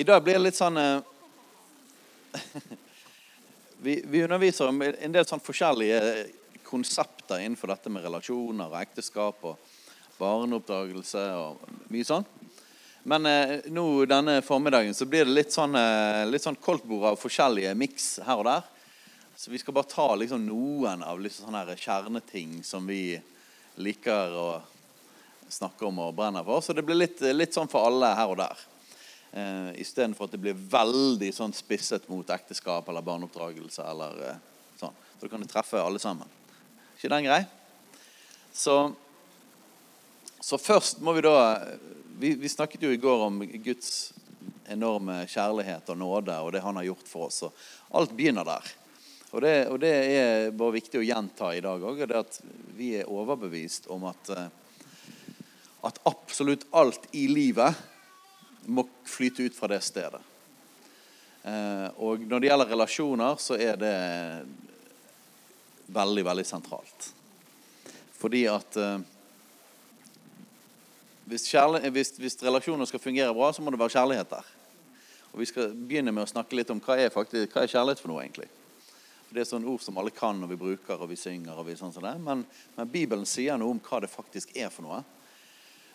I dag blir det litt sånn eh, vi, vi underviser om en del sånn forskjellige konsepter innenfor dette med relasjoner og ekteskap og barneoppdragelse og mye sånn. Men eh, nå denne formiddagen så blir det litt sånn, eh, litt sånn koldtbord av forskjellige miks her og der. Så vi skal bare ta liksom noen av liksom sånne kjerneting som vi liker å snakke om og brenner for. Så det blir litt, litt sånn for alle her og der. Eh, Istedenfor at det blir veldig sånn spisset mot ekteskap eller barneoppdragelse. eller eh, sånn. Så da kan det treffe alle sammen. ikke den grei? Så, så først må vi da vi, vi, snakket jo i går om Guds enorme kjærlighet og nåde og det han har gjort for oss. og Alt begynner der. Og det, og det er bare viktig å gjenta i dag òg. At vi er overbevist om at, eh, at absolutt alt i livet må flyte ut fra det stedet. Eh, og når det gjelder relasjoner, så er det veldig, veldig sentralt. Fordi at eh, hvis, hvis, hvis, relasjoner skal fungere bra, så må det være kjærlighet der. Og Vi skal begynne med å snakke litt om hva er, faktisk, hva er kjærlighet for noe. egentlig. For Det er sånne ord som alle kan, og vi bruker og vi synger. og vi sånn som det. Men, men Bibelen sier noe om hva det faktisk er for noe.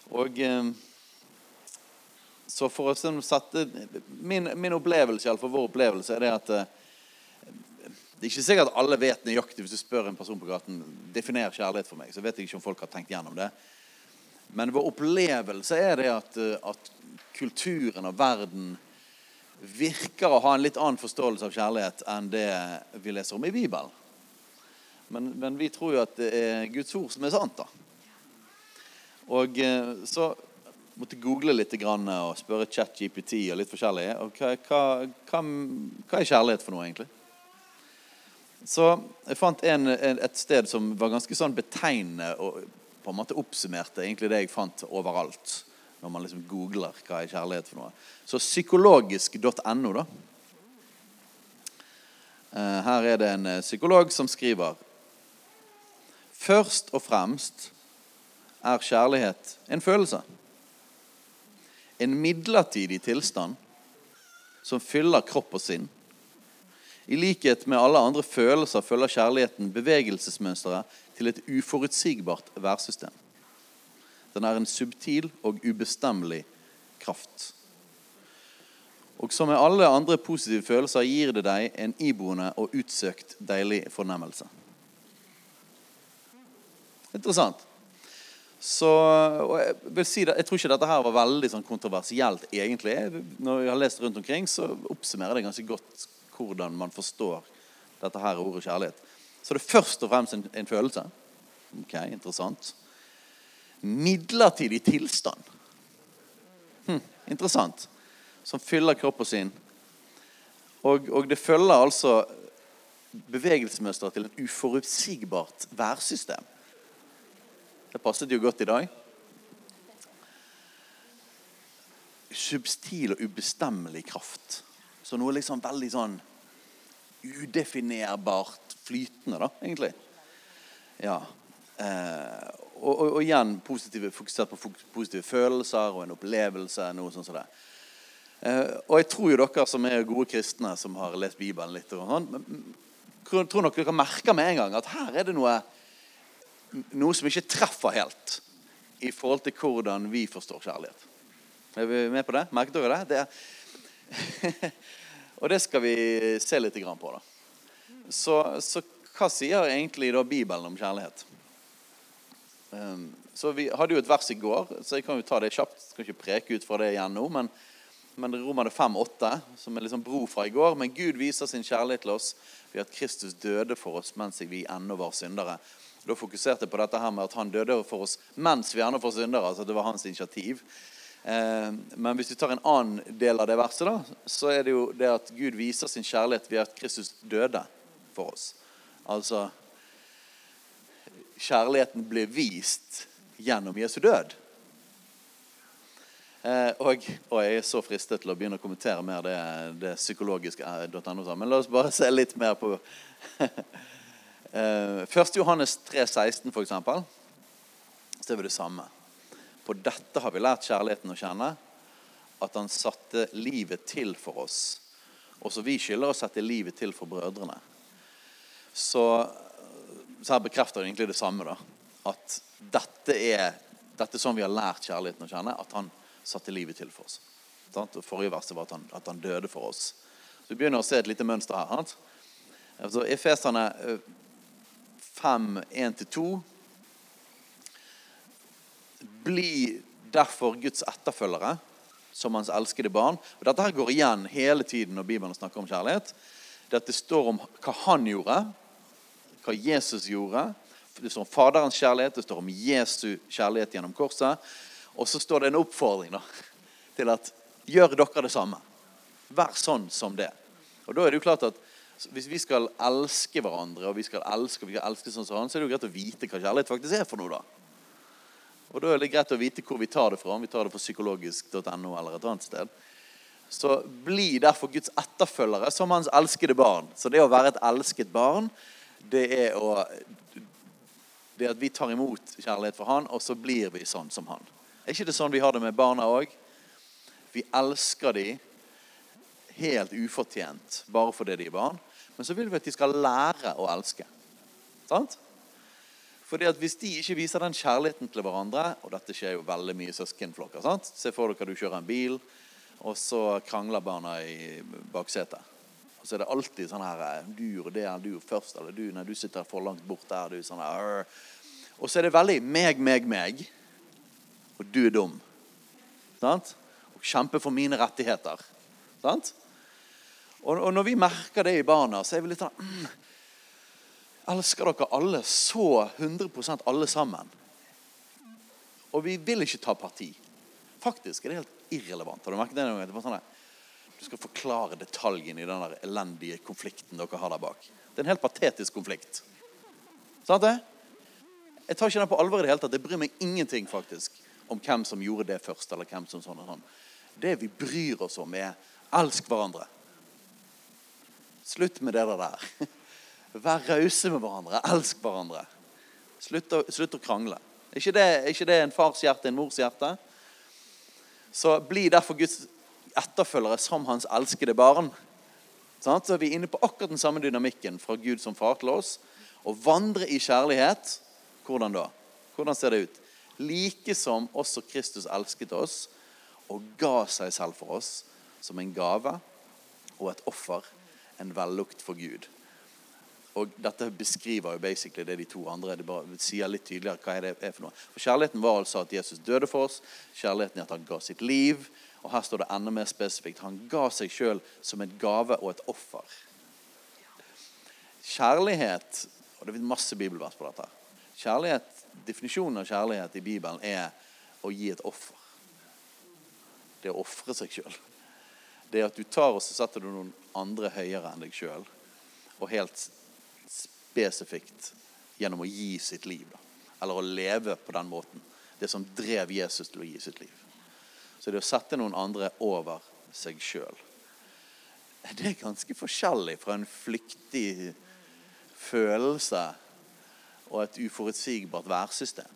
Og... Eh, så for å sette Min, min opplevelse, iallfall vår opplevelse, er det at eh, det er ikke sikkert at alle vet nøyaktig hvis du spør en person på gaten definer kjærlighet for meg. så vet jeg ikke om folk har tenkt gjennom det. Men vår opplevelse er det at, eh, at kulturen og verden virker å ha en litt annen forståelse av kjærlighet enn det vi leser om i Bibelen. Men, men vi tror jo at det er Guds ord som er sant. da. Og eh, så måtte google litt og spørre ChatGPT og litt forskjellig. Og hva, hva, hva, hva, er kjærlighet for noe, egentlig? Så jeg fant en, et sted som var ganske sånn betegnende og på en måte oppsummerte egentlig det jeg fant overalt. Når man liksom googler hva er kjærlighet for noe. Så psykologisk.no, da. Eh, her er det en eh, psykolog som skriver Først og fremst er kjærlighet en følelse en midlertidig tilstand som fyller kropp og sinn. I likhet med alle andre følelser følger kjærligheten bevegelsesmønsteret til et uforutsigbart værsystem. Den er en subtil og ubestemmelig kraft. Og som med alle andre positive følelser gir det deg en iboende og utsøkt deilig fornemmelse. Interessant. Så, jeg si det, jeg tror ikke dette her var veldig sånn kontroversielt, egentlig. Når jeg har lest rundt omkring, så oppsummerer det ganske godt hvordan man forstår dette her ordet kjærlighet. Så det er først og fremst en, en følelse. Ok, interessant. Midlertidig tilstand. Hm, interessant. Som fyller kroppen sin. Og, og det følger altså bevegelsesmønsteret til et uforutsigbart værsystem. Det passet jo godt i dag. Substil og ubestemmelig kraft. Så noe liksom veldig sånn udefinerbart flytende, da, egentlig. Ja. Eh, og, og, og, igjen positive, fokusert på positive følelser og en opplevelse. noe sånt det. Eh, og jeg tror jo dere som er gode kristne, som har lest Bibelen litt, og sånn, tror nok dere merker med en gang at her er det noe noe som ikke treffer helt i forhold til hvordan vi forstår kjærlighet. Er vi med på det? Merket dere det? det og det skal vi se litt på. da. Så, så, hva sier egentlig da Bibelen om kjærlighet? Um, så Vi hadde jo et vers i går, så jeg kan jo ta det kjapt. Jeg skal ikke preke ut fra det igjen nå, men, men Romerne 5,8, som er liksom bro fra i går. Men Gud viser sin kjærlighet til oss ved at Kristus døde for oss mens vi ennå var syndere. Da fokuserte jeg på dette her med at han døde for oss mens vi ennå var syndere. altså Det var hans initiativ. Eh, men hvis vi tar en annen del av det verset, da, så er det jo det at Gud viser sin kjærlighet ved at Kristus døde for oss. Altså Kjærligheten ble vist gjennom Jesu død. Eh, og, og, jeg er så fristet til å begynne å kommentere mer det, det psykologiske. Men la oss bare se litt mer på 1. Eh, Johannes 3, 16 for eksempel, så er vi det samme. På dette har vi lært kjærligheten å kjenne. at han satte livet til for oss. Også vi skylder å sette livet til for brødrene. Så, så her bekrefter det egentlig det samme. da, At dette er, dette er sånn vi har lært kjærligheten å kjenne. At han satte livet til for oss. Og Forrige verset var at han, at han, døde for oss. Så Vi begynner å se et lite mønster her. Sant? Altså, Efeserne 5, 1-2 Bli derfor Guds etterfølgere som hans elskede barn. Og Dette her går igjen hele tiden når Bibelen snakker om kjærlighet. Dette står om hva han gjorde, hva Jesus gjorde. Det står om Faderens kjærlighet, det står om Jesu kjærlighet gjennom korset. Og så står det en oppfordring da, til at gjør dere det samme. Vær sånn som det. Og da er det jo klart at Hvis vi skal elske hverandre, og vi skal elske, og vi skal elske sånn som han, så er det jo greit å vite hva kjærlighet faktisk er for noe. da. Og Da er det greit å vite hvor vi tar det fra. Om vi tar det fra psykologisk.no eller et annet sted. Så bli derfor Guds etterfølgere som hans elskede barn. Så det å være et elsket barn, det er å det at vi tar imot kjærlighet fra han, og så blir vi sånn som han. Er ikke det sånn vi har det med barna òg? Vi elsker dem helt ufortjent bare fordi de er barn. Men så vil vi at de skal lære å elske. Sant? Fordi at Hvis de ikke viser den kjærligheten til hverandre Og dette skjer jo veldig mye i søskenflokker. sant? Se for dere du kjører en bil, og så krangler barna i baksetet. Og så er det alltid sånn her Du og det, er du først, eller du, nei, du sitter for langt bort der. du sånn her, Og så er det veldig meg, meg, meg. Og du er dum. Sant? Og kjempe for mine rettigheter. Sant? Og, og når vi merker det i barna, så er vi litt sånn mm, elsker dere alle så 100% alle sammen. Og vi vil ikke ta parti. Faktisk er det helt irrelevant. Har du merket det? det sånn du skal forklare detaljen i den der elendige konflikten dere har der bak. Det er en helt patetisk konflikt. Sant det? Jeg tar ikke den på alvor i det hele tatt. Det bryr meg ingenting faktisk om hvem som gjorde det først. eller hvem som sånn og sånn. Det vi bryr oss om, er elsk hverandre. Slutt med det der. Vær rause med hverandre. Elsk hverandre. Slutt å, slutt å krangle. Er ikke, det, er ikke det en fars hjerte, en mors hjerte? Så bli derfor Guds etterfølgere som hans elskede barn. Så er vi inne på akkurat den samme dynamikken fra Gud som far til oss. Å vandre i kjærlighet, hvordan da? Hvordan ser det ut? Like som også Kristus elsket oss og ga seg selv for oss som en gave og et offer, en vellukt for Gud. Og dette beskriver jo basically det de to andre det bare sier litt tydeligere hva det er for noe. For Kjærligheten var altså at Jesus døde for oss. Kjærligheten er at han ga sitt liv. Og her står det enda mer spesifikt. Han ga seg sjøl som en gave og et offer. Kjærlighet Og det er masse bibelvers på dette. Kjærlighet, Definisjonen av kjærlighet i Bibelen er å gi et offer. Det å ofre seg sjøl. Det er at du tar og så setter du noen andre høyere enn deg sjøl. Og helt spesifikt gjennom å gi sitt liv. Da. Eller å leve på den måten. Det som drev Jesus til å gi sitt liv. Så det å sette noen andre over seg sjøl Det er ganske forskjellig fra en flyktig følelse og et uforutsigbart værsystem.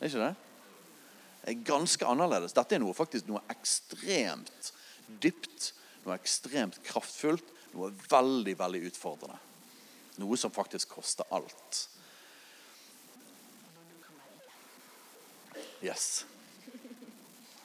Er ikke det? Det er ganske annerledes. Dette er noe, faktisk noe ekstremt dypt, noe ekstremt kraftfullt, noe veldig, veldig utfordrende. Noe som faktisk koster alt. Yes.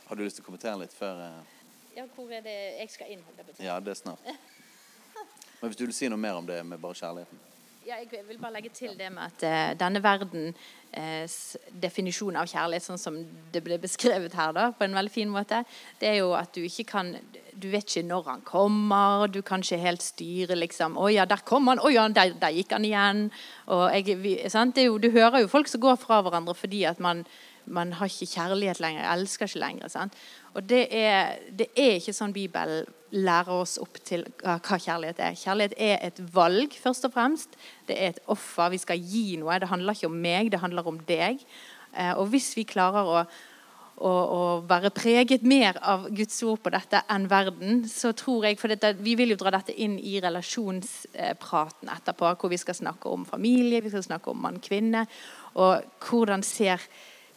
Har du lyst til å kommentere litt før uh... Ja, hvor er det jeg skal inn? Ja, det er snart. Men hvis du vil si noe mer om det med bare kjærligheten? Ja, jeg vil bare legge til det med at uh, denne verdens uh, definisjon av kjærlighet, sånn som det ble beskrevet her, da, på en veldig fin måte, det er jo at du ikke kan du vet ikke når han kommer, du kan ikke helt styre liksom 'Å ja, der kom han. Å ja, der, der gikk han igjen.' Jeg, vi, du hører jo folk som går fra hverandre fordi at man, man har ikke kjærlighet lenger, elsker ikke lenger. Sant? Og det er, det er, ikke sånn Bibelen lærer oss opp til hva kjærlighet er. Kjærlighet er et valg, først og fremst. Det er et offer. Vi skal gi noe. Det handler ikke om meg, det handler om deg. Eh, og hvis vi klarer å å, å, være preget mer av Guds ord på dette enn verden, så tror jeg For dette, vi vil jo dra dette inn i relasjonspraten etterpå, hvor vi skal snakke om familie, vi skal snakke om mann-kvinne. Og hvordan ser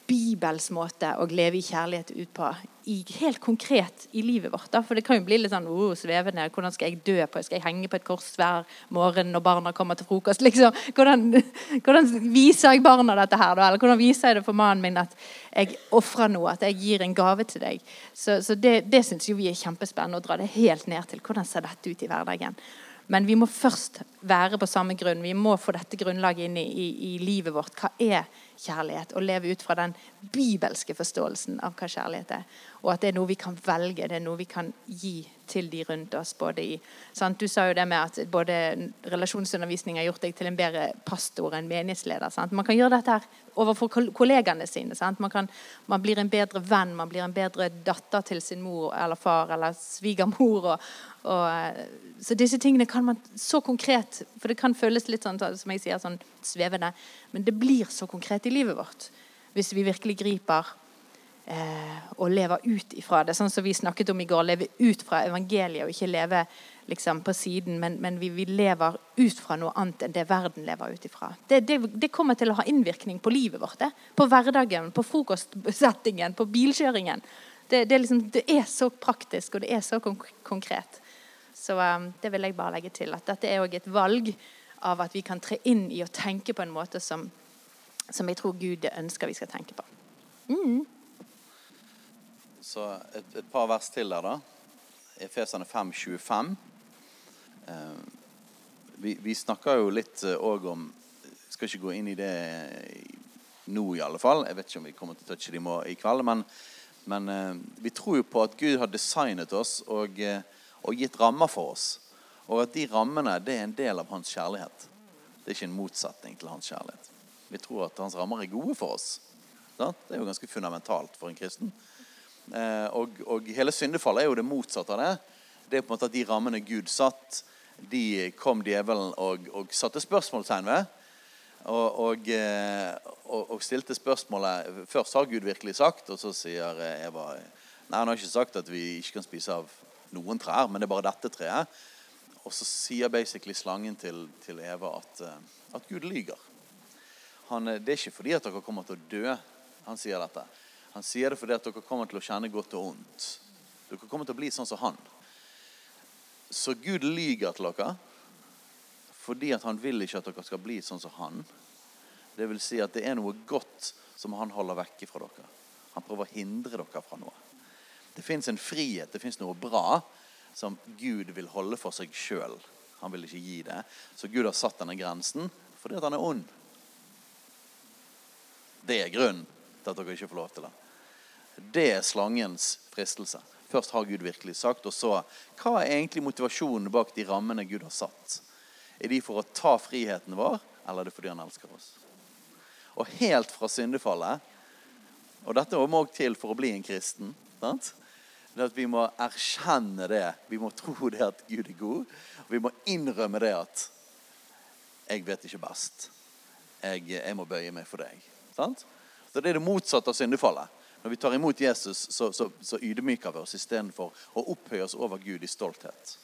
Bibels måte å leve i kjærlighet ut på i, helt konkret i livet vårt. Da. For det kan jo bli litt sånn oh, svevende. Hvordan skal jeg dø på? Skal jeg henge på et kors hver morgen når barna kommer til frokost? Liksom. Hvordan, hvordan, viser jeg barna dette her? Da? Eller hvordan viser jeg det for mannen min at jeg ofrer noe? At jeg gir en gave til deg? Så, så det, det syns vi er kjempespennende å dra det helt ned til. Hvordan ser dette ut i hverdagen? Men vi må først være på samme grunn. Vi må få dette grunnlaget inn i, i, i, livet vårt. Hva er kjærlighet? Og leve ut fra den bibelske forståelsen av hva kjærlighet er. Og at det er noe vi kan velge, det er noe vi kan gi til de rundt oss. både i, sant? Du sa jo det med at både relasjonsundervisning har gjort deg til en bedre pastor enn menighetsleder. Sant? Man kan gjøre dette her overfor kollegaene sine. Man, kan, man, blir en bedre venn, man blir en bedre datter til sin mor eller far eller svigermor. og og, eh, så disse tingene kan man så konkret For det kan føles litt sånn, som jeg sier, sånn svevende, men det blir så konkret i livet vårt hvis vi virkelig griper eh, og lever ut ifra det. Sånn som vi snakket om i går. Leve ut fra evangeliet og ikke leve liksom, på siden, men, men vi, vi, lever ut fra noe annet enn det verden lever ut ifra. Det, det, det kommer til å ha innvirkning på livet vårt. Det. På hverdagen, på frokostsettingen, på bilkjøringen. Det, det, er liksom, det, er så praktisk, og det er så konk konkret. Så um, det vil jeg bare legge til. At dette er òg et valg av at vi kan tre inn i å tenke på en måte som, som jeg tror Gud ønsker vi skal tenke på. Mm. Så et, et, par vers til der, da. Efesene 5, 25. Eh, vi, vi snakker jo litt òg uh, om Skal ikke gå inn i det nå, i alle fall. Jeg vet ikke om vi kommer til å touche det i kveld. Men, men eh, vi tror jo på at Gud har designet oss og uh, og gitt rammer for oss. Og at de rammene det er en del av hans kjærlighet. Det er ikke en motsetning til hans kjærlighet. Vi tror at hans rammer er gode for oss. Det er jo ganske fundamentalt for en kristen. Eh, og, og hele syndefallet er jo det motsatte av det. Det er på en måte at de rammene Gud satt, de kom djevelen og, og satte spørsmålstegn ved. Og, og, eh, stilte spørsmålet Først har Gud virkelig sagt, og så sier Eva Nei, han har ikke sagt at vi ikke kan spise av noen trær, men det er bare dette treet. Og så sier basically slangen til, til Eva at, eh, at, Gud lyger. Han, det er ikke fordi at dere kommer til å dø. Han sier dette. Han sier det fordi at dere kommer til å kjenne godt og ondt. Dere kommer til å bli sånn som han. Så Gud lyger til dere fordi at han vil ikke at dere skal bli sånn som han. Det vil si at det er noe godt som han holder vekke fra dere. Han prøver å hindre dere fra noe. Det fins en frihet, det fins noe bra som Gud vil holde for seg sjøl. Han vil ikke gi det. Så Gud har satt denne grensen fordi at han er ond. Det er grunnen til at dere ikke får lov til det. Det er slangens fristelse. Først har Gud virkelig sagt, og så hva er egentlig motivasjonen bak de rammene Gud har satt? Er de for å ta friheten vår, eller er det fordi han elsker oss? Og helt fra syndefallet, og dette må òg til for å bli en kristen sant? Det at vi må erkjenne det. Vi må tro det at Gud er god. Og vi må innrømme det at 'jeg vet ikke best'. Jeg, jeg må bøye meg for deg. Sant? Så Det er det motsatte av syndefallet. Når vi tar imot Jesus, så, så, så ydmyker vi oss istedenfor å opphøye oss over Gud i stolthet.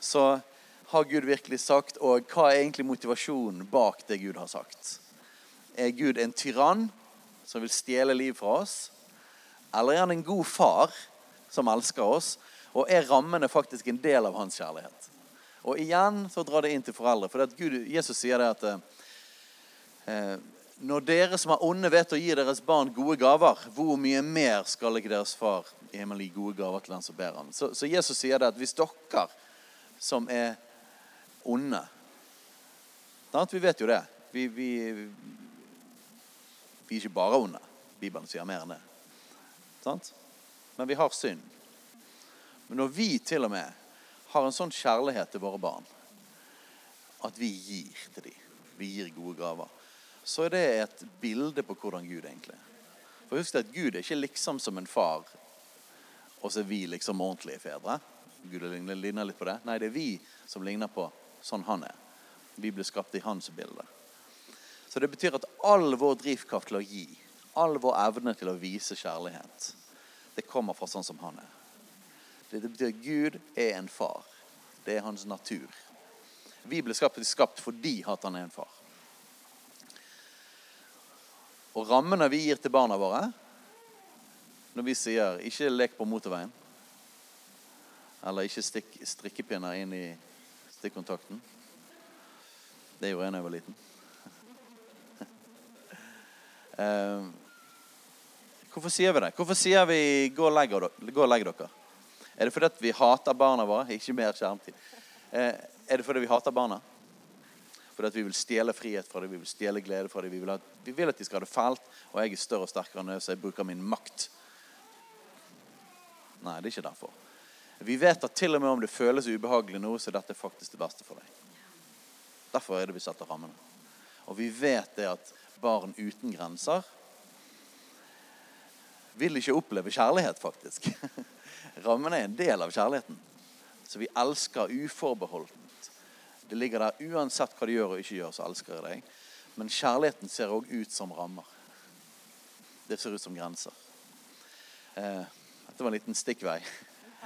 Så har Gud virkelig sagt, og hva er egentlig motivasjonen bak det Gud har sagt? Er Gud en tyrann som vil stjele liv fra oss? Eller er han en god far som elsker oss, og er rammene faktisk en del av hans kjærlighet. Og igjen så drar det inn til foreldre. For Gud, Jesus sier det at eh, når dere som er onde, vet å gi deres barn gode gaver, hvor mye mer skal ikke deres far i gi gode gaver til den som ber ham? Så, så, Jesus sier det at hvis dere som er onde sant? Vi vet jo det. Vi, vi, vi er ikke bare onde. Bibelen sier mer enn det. Sant? Men vi har synd. Men når vi til og med har en sånn kjærlighet til våre barn at vi gir til dem, vi gir gode gaver, så er det et bilde på hvordan Gud egentlig er. For husk at Gud er ikke liksom som en far, og så er vi liksom ordentlige fedre. Gud ligner litt på det. Nei, det er vi som ligner på sånn han er. Vi ble skapt i hans bilde. Så det betyr at all vår drivkraft til å gi, all vår evne til å vise kjærlighet, det kommer fra sånn som han er. Det, betyr at Gud er en far. Det er hans natur. Vi ble skapt, skapt fordi at han er en far. Og rammene vi gir til barna våre når vi sier 'ikke lek på motorveien', eller 'ikke stikk strikkepinner inn i stikkontakten', det gjorde jeg da jeg var liten. Eh, hvorfor sier vi det? Hvorfor sier vi 'gå og legg, dere'? Er det fordi vi hater barna våre? Ikke mer skjermtid. Eh, er det fordi vi hater barna? Fordi vi vil stjele frihet fra dem, vi vil stjele glede fra dem. Vi vi vil at de skal ha det fælt, og jeg er større og sterkere enn dem, så jeg bruker min makt. Nei, det er ikke derfor. Vi vet at til og med om det føles ubehagelig nå, så er dette faktisk det beste for deg. Derfor er det vi setter rammene. Og vi vet det at barn uten grenser vil ikke oppleve kjærlighet, faktisk. Rammen er en del av kjærligheten. Så vi elsker uforbeholdent. Det ligger der uansett hva du gjør og ikke gjør, så elsker jeg deg. Men kjærligheten ser òg ut som rammer. Det ser ut som grenser. Eh, dette var en liten stikkvei.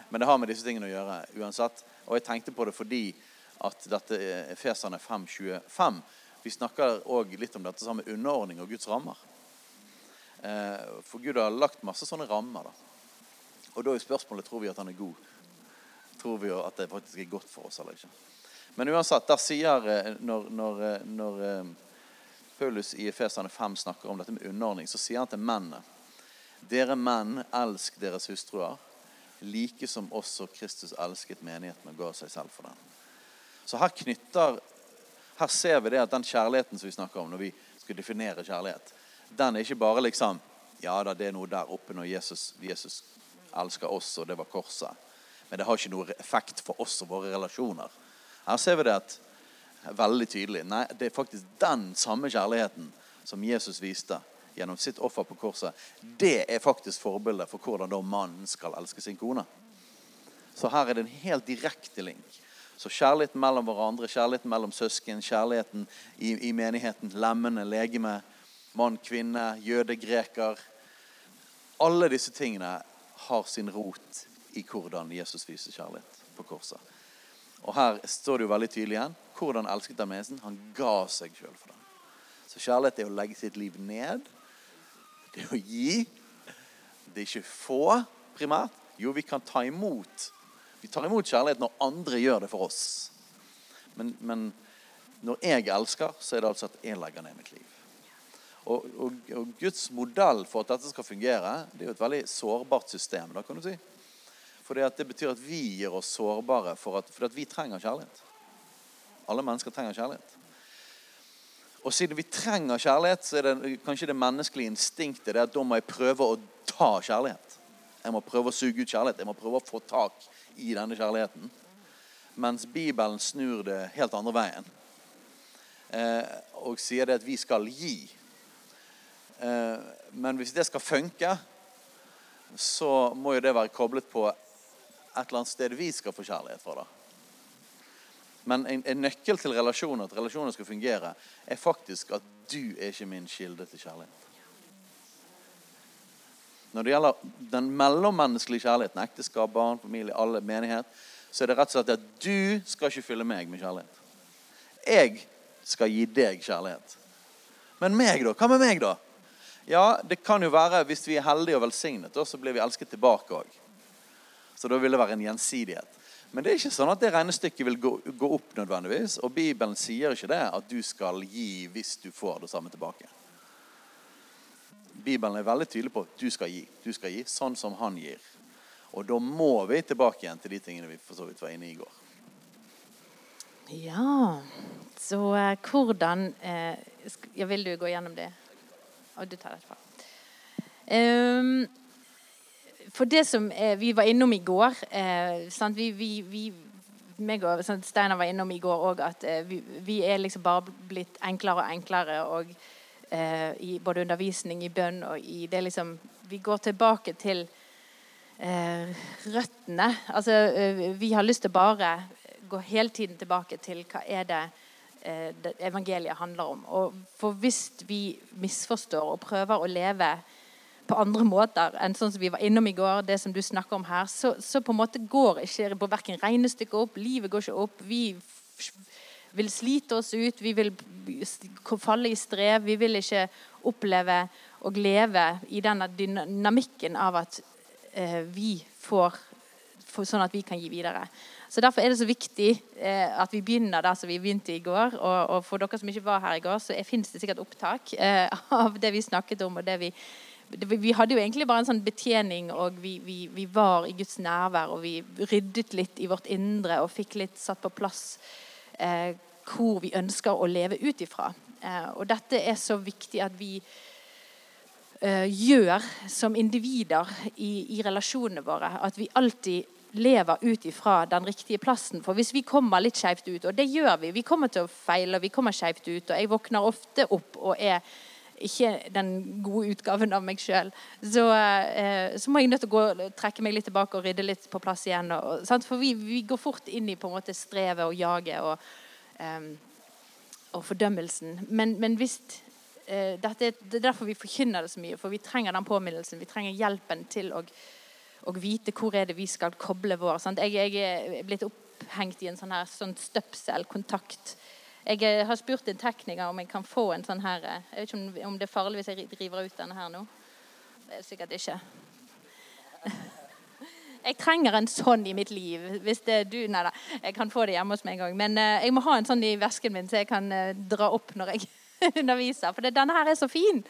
Men det har med disse tingene å gjøre uansett. Og jeg tenkte på det fordi at dette er Fesane 5.25 Vi snakker òg litt om dette sammen med underordning og Guds rammer. Eh, for Gud har lagt masse sånne rammer. da. Og da er spørsmålet tror vi at han er god. Tror vi at det faktisk er godt for oss eller ikke. Men uansett, der sier eh, når, når, eh, når Paulus i Efesene 5 snakker om dette med underordning, så sier han til mennene Dere menn, elsk deres hustruer, like som også Kristus elsket menigheten og ga seg selv for den. Så her knytter Her ser vi det at den kjærligheten som vi snakker om når vi skal definere kjærlighet, den er ikke bare liksom Ja da, det er noe der oppe når Jesus, Jesus elsker oss, og det var korset. Men det har ikke noe effekt for oss og våre relasjoner. Her ser vi det at, veldig tydelig. Nei, det er faktisk den samme kjærligheten som Jesus viste gjennom sitt offer på korset. Det er faktisk forbildet for hvordan da mannen skal elske sin kone. Så her er det en helt direkte link. Så kjærligheten mellom hverandre, kjærligheten mellom søsken, kjærligheten i, i menigheten, lemmene, legemet, mann, kvinne, jøde, greker. Alle disse tingene har sin rot i hvordan Jesus viser kjærlighet på korset. Og Her står det jo veldig tydelig igjen hvordan elsket han mennesken. Han ga seg sjøl for den. Så kjærlighet er å legge sitt liv ned. Det er å gi. Det er ikke få, primært. Jo, vi kan ta imot. Vi tar imot kjærlighet når andre gjør det for oss. Men, men når jeg elsker, så er det altså at jeg legger ned mitt liv. Og, og, og, Guds modell for at dette skal fungere, det er jo et veldig sårbart system. da kan du si. For det betyr at vi gir oss sårbare for at, for at vi trenger kjærlighet. Alle mennesker trenger kjærlighet. Og siden vi trenger kjærlighet, så er det kanskje det menneskelige instinktet det er at da må jeg prøve å ta kjærlighet. Jeg må prøve å suge ut kjærlighet. Jeg må prøve å få tak i denne kjærligheten. Mens Bibelen snur det helt andre veien. Eh, og sier det at vi skal gi. Eh, men hvis det skal funke, så må jo det være koblet på et eller annet sted vi skal få kjærlighet fra. da. Men en, en, nøkkel til relasjoner, at relasjoner skal fungere, er faktisk at du er ikke min kilde til kjærlighet. Når det gjelder den mellommenneskelige kjærligheten, ekteskap, barn, familie, alle, menighet, så er det rett og slett at du skal ikke fylle meg med kjærlighet. Jeg skal gi deg kjærlighet. Men meg, da? Hva med meg, da? Ja, det kan jo være hvis vi er heldige og velsignet, så blir vi elsket tilbake òg. Så da vil det være en gjensidighet. Men det er ikke sånn at det regnestykket vil gå, opp nødvendigvis. Og Bibelen sier ikke det at du skal gi hvis du får det samme tilbake. Bibelen er veldig tydelig på at du skal gi. Du skal gi sånn som han gir. Og da må vi tilbake igjen til de tingene vi for så vidt var inne i går. Ja, så uh, hvordan uh, Vil du gå gjennom det? Og du tar det etterpå. Um, for det som eh, vi var innom i går eh, vi, vi, vi, meg og Steinar var innom i går òg at eh, vi, vi, er liksom bare blitt enklere og enklere. Og, eh, i både undervisning, i bønn og i det liksom Vi går tilbake til eh, røttene. Altså, eh, vi har lyst til bare gå hele tiden tilbake til hva er det evangeliet handler om. Og for hvis vi misforstår og prøver å leve på andre måter enn sånn som vi var innom i går, det som du snakker om her, så, så på en måte går ikke på verken regnestykket opp, livet går ikke opp. Vi vil slite oss ut, vi vil falle i strev. Vi vil ikke oppleve og leve i denne dynamikken av at eh, vi får, får, Sånn at vi kan gi videre. Så Derfor er det så viktig eh, at vi begynner der som vi begynte i går. Og, og for dere som ikke var her i går, så fins det sikkert opptak eh, av det vi snakket om. og det vi vi hadde jo egentlig bare en sånn betjening, og vi, vi, vi, var i Guds nærvær. Og vi ryddet litt i vårt indre og fikk litt satt på plass eh, hvor vi ønsker å leve ut ifra. Eh, og dette er så viktig at vi eh, gjør som individer i, i relasjonene våre. At vi alltid lever ut ifra den riktige plassen. For hvis vi kommer litt skjevt ut, og det gjør vi, vi kommer til å feile, og vi kommer skjevt ut, og jeg våkner ofte opp og er ikke den gode utgaven av meg sjøl, så, eh, så, må jeg nødt til å gå, trekke meg litt tilbake og rydde litt på plass igjen. Og, for vi, vi, går fort inn i på en måte strevet og jaget og, um, og fordømmelsen. Men, men hvis uh, dette, Det er derfor vi forkynner det så mye, for vi trenger den påminnelsen. Vi trenger hjelpen til å og vite hvor er det vi skal koble vår. Jeg, jeg er blitt opphengt i en sånn her sånn støpselkontakt. Jeg eh, har spurt en tekniker om jeg kan få en sånn her eh, Jeg vet ikke om det er farlig hvis jeg driver ut denne her nå. Det er sikkert ikke. Jeg trenger en sånn i mitt liv. Hvis det er du, nei da. Jeg kan få det hjemme hos meg en gang. Men uh, jeg må ha en sånn i vesken min, så jeg kan dra opp når jeg underviser. For denne her er så fin.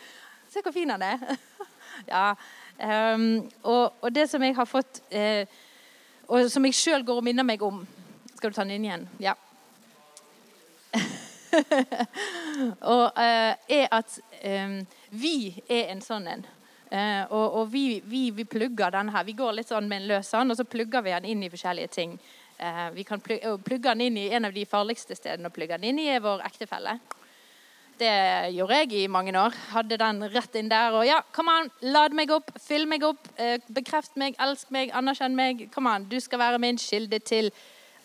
Se hvor fin den er. ja, Um, og, og, det som jeg har fått uh, Og som jeg sjøl går og minner meg om Skal du ta den inn igjen? Ja. og uh, er at um, vi er en sånn en. Uh, og, og vi, vi, vi, plugger den her. Vi går litt sånn med en løs hånd, og så plugger vi den inn i forskjellige ting. vi kan plugge, plugge den inn i en av de farligste stedene å plugge den inn i, er vår ektefelle. Det gjorde jeg i mange år. Hadde den rett inn der. Og ja, come on, lad meg opp, fyll meg opp, eh, bekreft meg, elsk meg, anerkjenn meg. Come on, du skal være min kilde til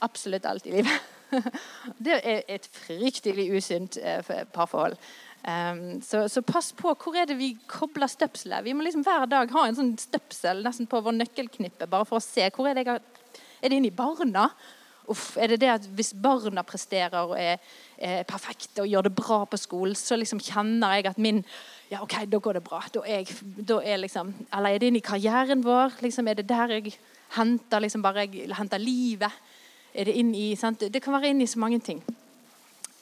absolutt alt i livet. Det er et fryktelig usynt eh, parforhold. Um, så, så, pass på hvor er det vi kobler støpselet. Vi må liksom hver dag ha en sånn støpsel nesten på vår nøkkelknippe, bare for å se hvor er det jeg har Er det inni barna? Uff, er det det at hvis barna presterer og er, er perfekte og gjør det bra på skolen, så liksom kjenner jeg at min Ja, OK, da går det bra. Da er jeg, da er liksom, eller er det inn i karrieren vår? Liksom, er det der jeg henter liksom bare jeg henter livet? Er det inn i, sant? Det kan være inn i så mange ting.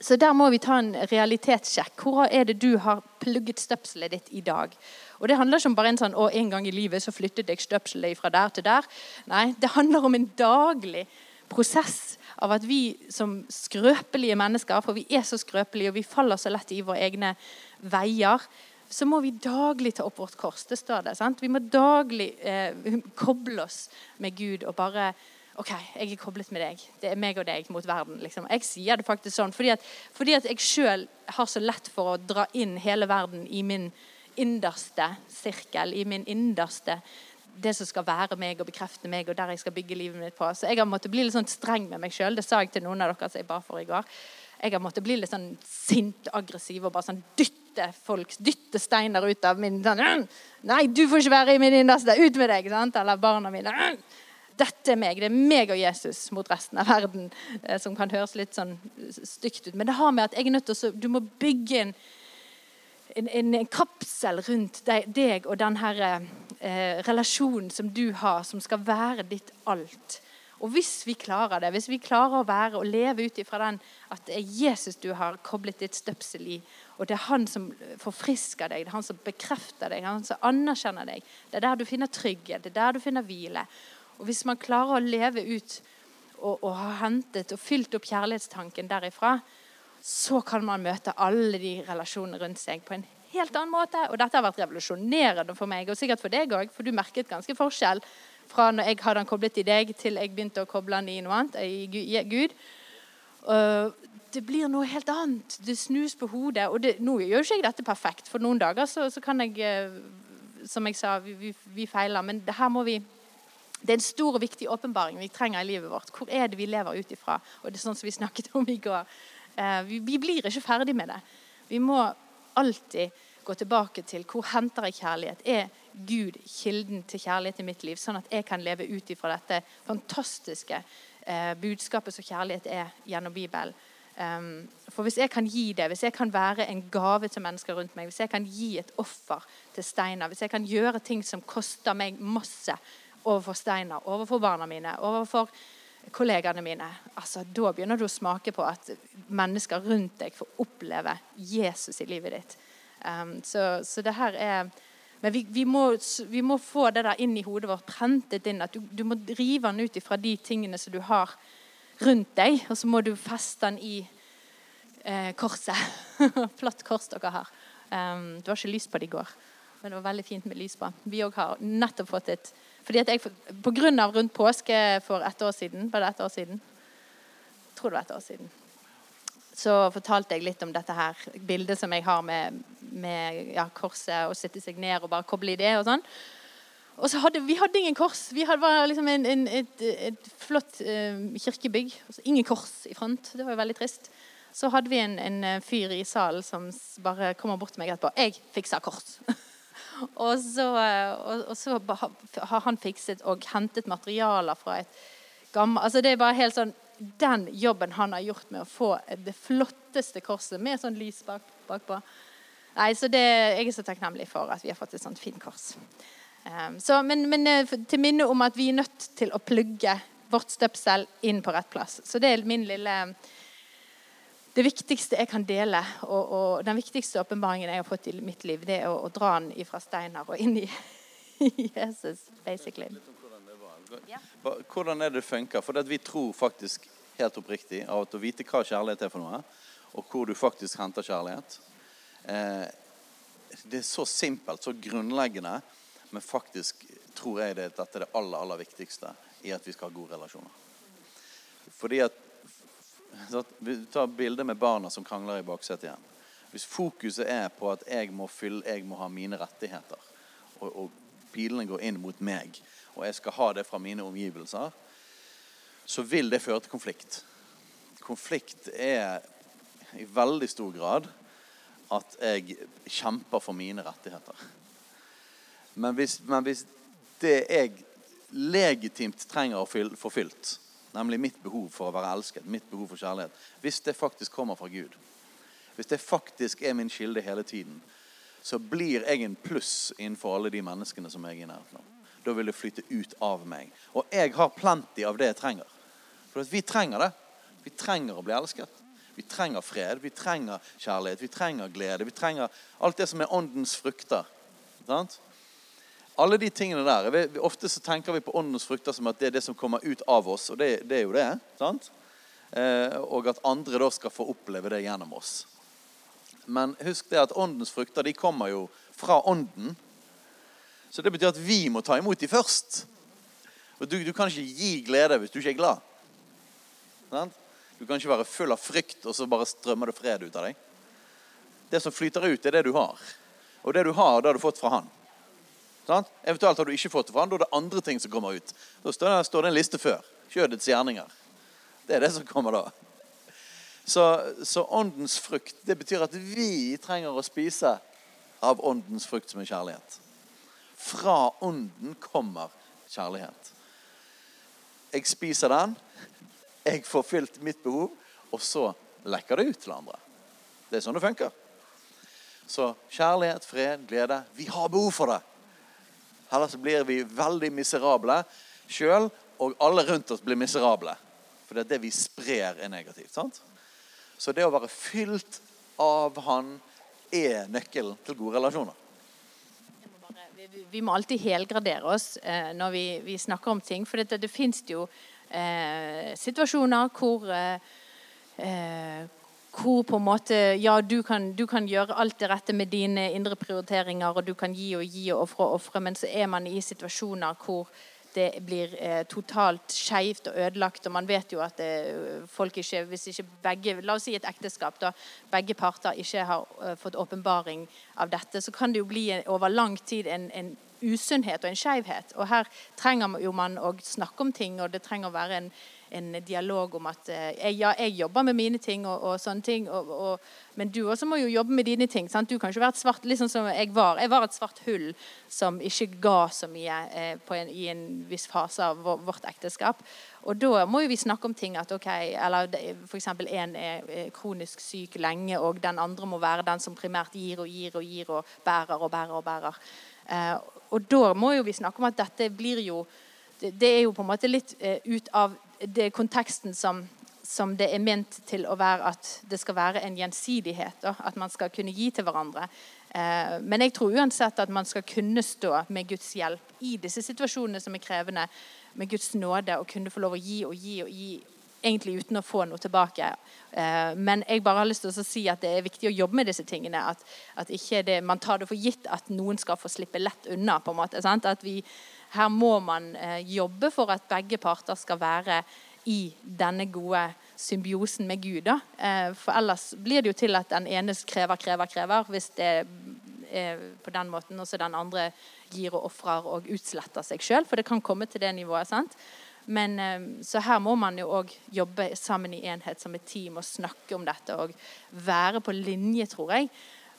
Så der må vi ta en realitetssjekk. Hvor er det du har plugget støpselet ditt i dag? Og Det handler ikke om bare en sånn, å, en gang i livet så flyttet jeg støpselet fra der til der. Nei, det handler om en daglig prosess av at vi som skrøpelige mennesker, for vi er så skrøpelige og vi faller så lett i våre egne veier, så må vi daglig ta opp vårt kors. Det står det. sant? Vi må daglig eh, koble oss med Gud og bare OK, jeg er koblet med deg. Det er meg og deg mot verden. liksom. Jeg sier det faktisk sånn fordi at, fordi at jeg sjøl har så lett for å dra inn hele verden i min innerste sirkel, i min innerste det som skal være meg og bekrefte meg, og der jeg skal bygge livet mitt på. Så jeg har måttet bli litt sånn streng med meg sjøl. Det sa jeg til noen av dere som jeg ba for i går. Jeg har måttet bli litt sånn sint, aggressiv og bare sånn dytte folk, dytte steiner ut av min sånn Nei, du får ikke være i min innerste! Ut med deg! sant? Eller barna mine. Dette er meg. Det er meg og Jesus mot resten av verden. Eh, som kan høres litt sånn stygt ut. Men det har med at jeg er nødt til å Du må bygge en en, en, kapsel rundt deg, deg og den her, eh, relasjonen som du har, som skal være ditt alt. Og hvis vi klarer det, hvis vi klarer å være og leve ut ifra den at det er Jesus du har koblet ditt støpsel i, og det er han som forfrisker deg, det er han som bekrefter deg, han som anerkjenner deg, det er der du finner trygghet, det er der du finner hvile. Og hvis man klarer å leve ut og, og ha hentet og fylt opp kjærlighetstanken derifra, så kan man møte alle de relasjonene rundt seg på en helt annen måte. Og dette har vært revolusjonerende for meg, og sikkert for deg òg, for du merket ganske forskjell fra når jeg hadde den koblet i deg, til jeg begynte å koble den i noe annet, i Gud. det blir noe helt annet. Det snus på hodet. Og det, nå gjør ikke jeg dette perfekt, for noen dager så, så kan jeg eh, Som jeg sa, vi, vi, vi feiler. Men det her må vi det er en stor og viktig åpenbaring vi trenger i livet vårt. Hvor er det vi lever ut ifra? Og det er sånn som vi snakket om i går. Eh, vi, blir ikke ferdig med det. Vi må alltid gå tilbake til hvor henter jeg kjærlighet. Er Gud kilden til kjærlighet i mitt liv, sånn at jeg kan leve ut ifra dette fantastiske eh, budskapet som kjærlighet er gjennom Bibelen? Um, for hvis jeg kan gi det, hvis jeg kan være en gave til mennesker rundt meg, hvis jeg kan gi et offer til Steinar, hvis jeg kan gjøre ting som koster meg masse overfor Steinar, overfor barna mine, overfor kollegaene mine, altså, da begynner du å smake på at mennesker rundt deg får oppleve Jesus i livet ditt. Um, så, så, det her er Men vi, vi, må, vi, må, få det der inn i hodet vårt, prentet inn. At du, du må rive den ut ifra de tingene som du har rundt deg, og så må du feste den i eh, korset. Flott kors dere har. Um, du har ikke lys på det i går, men det var veldig fint med lys på. Vi òg har nettopp fått et fordi at jeg, På grunn av rundt påske for ett år siden Var det ett år siden? Jeg tror det var ett år siden. Så fortalte jeg litt om dette her bildet som jeg har med, med ja, korset, og sitte seg ned og bare koble i det og sånn. Og så hadde, Vi hadde ingen kors. Vi hadde var liksom en, en, et, et, flott uh, kirkebygg. Altså ingen kors i front. Det var jo veldig trist. Så hadde vi en, en eh, fyr i salen som bare kommer bort til meg etterpå. 'Jeg fiksa kors'. og, så, og, og, så, har han fikset og hentet materialer fra et gammelt altså Det er bare helt sånn Den jobben han har gjort med å få det flotteste korset med sånn lys bak, bakpå. Nei, så det, Jeg er så takknemlig for at vi har fått et sånt fint kors. Um, så, men, men, eh, til minne om at vi er nødt til å plugge vårt støpsel inn på rett plass. Så det er min lille Det viktigste jeg kan dele, og, og den viktigste åpenbaringen jeg har fått i mitt liv, det er å, å dra den fra Steinar og inn i Jesus, basically. Hvordan er det funker? For vi tror faktisk helt oppriktig av at å vite hva kjærlighet er for noe, og hvor du faktisk henter kjærlighet eh, Det er så simpelt, så grunnleggende men faktisk tror jeg det, dette er det aller, aller viktigste i at vi skal ha gode relasjoner. Fordi at Vi tar bilde med barna som krangler i baksetet igjen. Hvis fokuset er på at jeg må fylle, jeg må ha mine rettigheter, og, og pilene går inn mot meg, og jeg skal ha det fra mine omgivelser, så vil det føre til konflikt. Konflikt er i veldig stor grad at jeg kjemper for mine rettigheter. Men hvis, men hvis det jeg legitimt trenger å få fylt, nemlig mitt behov for å være elsket, mitt behov for kjærlighet, hvis det faktisk kommer fra Gud, hvis det faktisk er min kilde hele tiden, så blir jeg en pluss innenfor alle de menneskene som jeg er i nærheten av. Da vil det flyte ut av meg. Og jeg har plenty av det jeg trenger. For vi trenger det. Vi trenger å bli elsket. Vi trenger fred, vi trenger kjærlighet, vi trenger glede. Vi trenger alt det som er åndens frukter. Sant? Alle de tingene der, Ofte så tenker vi på åndens frukter som at det er det som kommer ut av oss. Og det, det er jo det. sant? Eh, og at andre da skal få oppleve det gjennom oss. Men husk det at åndens frukter de kommer jo fra ånden. Så det betyr at vi må ta imot de først. Og du, du kan ikke gi glede hvis du ikke er glad. Sant? Du kan ikke være full av frykt, og så bare strømmer det fred ut av deg. Det som flyter ut, er det du har. Og det du har, det har du fått fra Han. Sant? Eventuelt har du ikke fått det fra da er det andre ting som kommer ut. Da står det, står det en liste før. Kjødets gjerninger. Det er det som kommer da. Så, så, åndens frukt det betyr at vi trenger å spise av åndens frukt som er kjærlighet. Fra ånden kommer kjærlighet. Jeg spiser den, jeg får fylt mitt behov, og så lekker det ut til andre. Det er sånn det funker. Så kjærlighet, fred, glede Vi har behov for det. Ellers blir vi veldig miserable sjøl, og alle rundt oss blir miserable. For det er det vi sprer, er negativt. sant? Så det å være fylt av Han er nøkkelen til gode relasjoner. Vi må alltid helgradere oss eh, når vi, vi, snakker om ting. For det, det finnes jo eh, situasjoner hvor eh, eh hvor på en måte Ja, du kan, du kan, gjøre alt det rette med dine indre prioriteringer, og du kan gi og gi og ofre og ofre, men så er man i situasjoner hvor det blir eh, totalt skeivt og ødelagt. Og man vet jo at eh, folk ikke Hvis ikke begge La oss si et ekteskap, da begge parter ikke har eh, fått åpenbaring av dette, så kan det jo bli en, over lang tid en, en usunnhet og en skeivhet. Og her trenger jo man å snakke om ting, og det trenger å være en en dialog om at eh, jeg, ja, jeg jobber med mine ting og, og sånne ting, og, og, men du også må jo jobbe med dine ting. Sant? Du kan ikke være et svart liksom som jeg var. Jeg var et svart hull som ikke ga så mye eh, en, i en viss fase av vårt ekteskap. Og da må jo vi snakke om ting at ok, eller f.eks. en er kronisk syk lenge, og den andre må være den som primært gir og gir og gir og bærer og bærer og bærer. Eh, og da må jo vi snakke om at dette blir jo Det, det er jo på en måte litt eh, ut av det er konteksten som, som det er ment til å være at det skal være en gjensidighet. Da, at man skal kunne gi til hverandre. Eh, men jeg tror uansett at man skal kunne stå med Guds hjelp i disse situasjonene som er krevende med Guds nåde og kunne få lov å gi og gi og gi egentlig uten å få noe tilbake. Eh, men jeg bare har lyst til å si at det er viktig å jobbe med disse tingene. At, at det, man tar det for gitt at noen skal få slippe lett unna. på en måte, sant? At vi, Her må man eh, jobbe for at begge parter skal være i denne gode symbiosen med Gud. Da. Eh, for ellers blir det jo til at den ene krever, krever, krever. Hvis det er på den måten, og så den andre gir og ofrer og utsletter seg sjøl. For det kan komme til det nivået. sant? Men, eh, så her må man jo òg jobbe sammen i enhet som et team og snakke om dette og være på linje, tror jeg.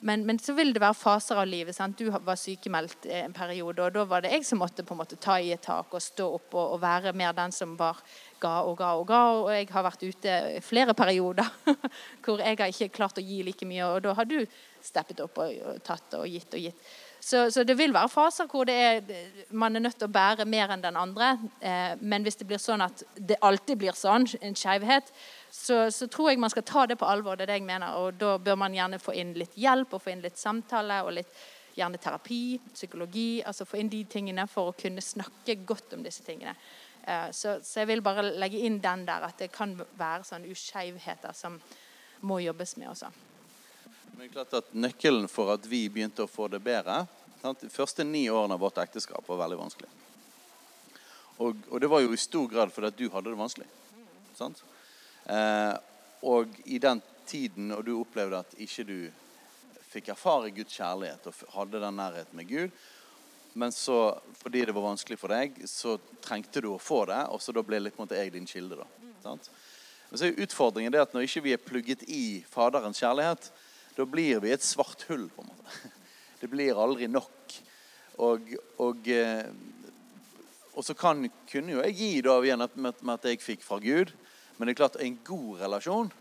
Men, men så vil det være faser av livet. Sant? Du var sykemeldt en periode, og da var det jeg som måtte på en måte ta i et tak og stå opp og, og være mer den som var ga og ga og ga. Og jeg har vært ute flere perioder hvor jeg har ikke klart å gi like mye, og da har du steppet opp og, og tatt og gitt og gitt. Så, så, det vil være faser hvor er, man er nødt til å bære mer enn den andre. Eh, men hvis det blir sånn at det alltid blir sånn, en skeivhet, så, så, tror jeg man skal ta det på alvor. det er det jeg mener, og Da bør man gjerne få inn litt hjelp og få inn litt samtale og litt gjerne terapi, psykologi. altså Få inn de tingene for å kunne snakke godt om disse tingene. Eh, så, så, jeg vil bare legge inn den der at det kan være sånne uskeivheter som må jobbes med også. Men det er klart at Nøkkelen for at vi begynte å få det bedre De første ni årene av vårt ekteskap var veldig vanskelig. Og, og det var jo i stor grad fordi at du hadde det vanskelig. Sant? Eh, og i den tiden og du opplevde at ikke du fikk erfare Guds kjærlighet og hadde den nærheten med Gud, men så, fordi det var vanskelig for deg, så trengte du å få det, og så da ble litt måte, jeg din kilde. da. Sant? Men så er utfordringen det at når ikke vi er plugget i Faderens kjærlighet, da blir vi et svart hull. på en måte. Det blir aldri nok. Og, og, eh, og så kan, kunne jo jeg gi da igjen med, med at jeg fikk fra Gud. Men det er klart, en god relasjon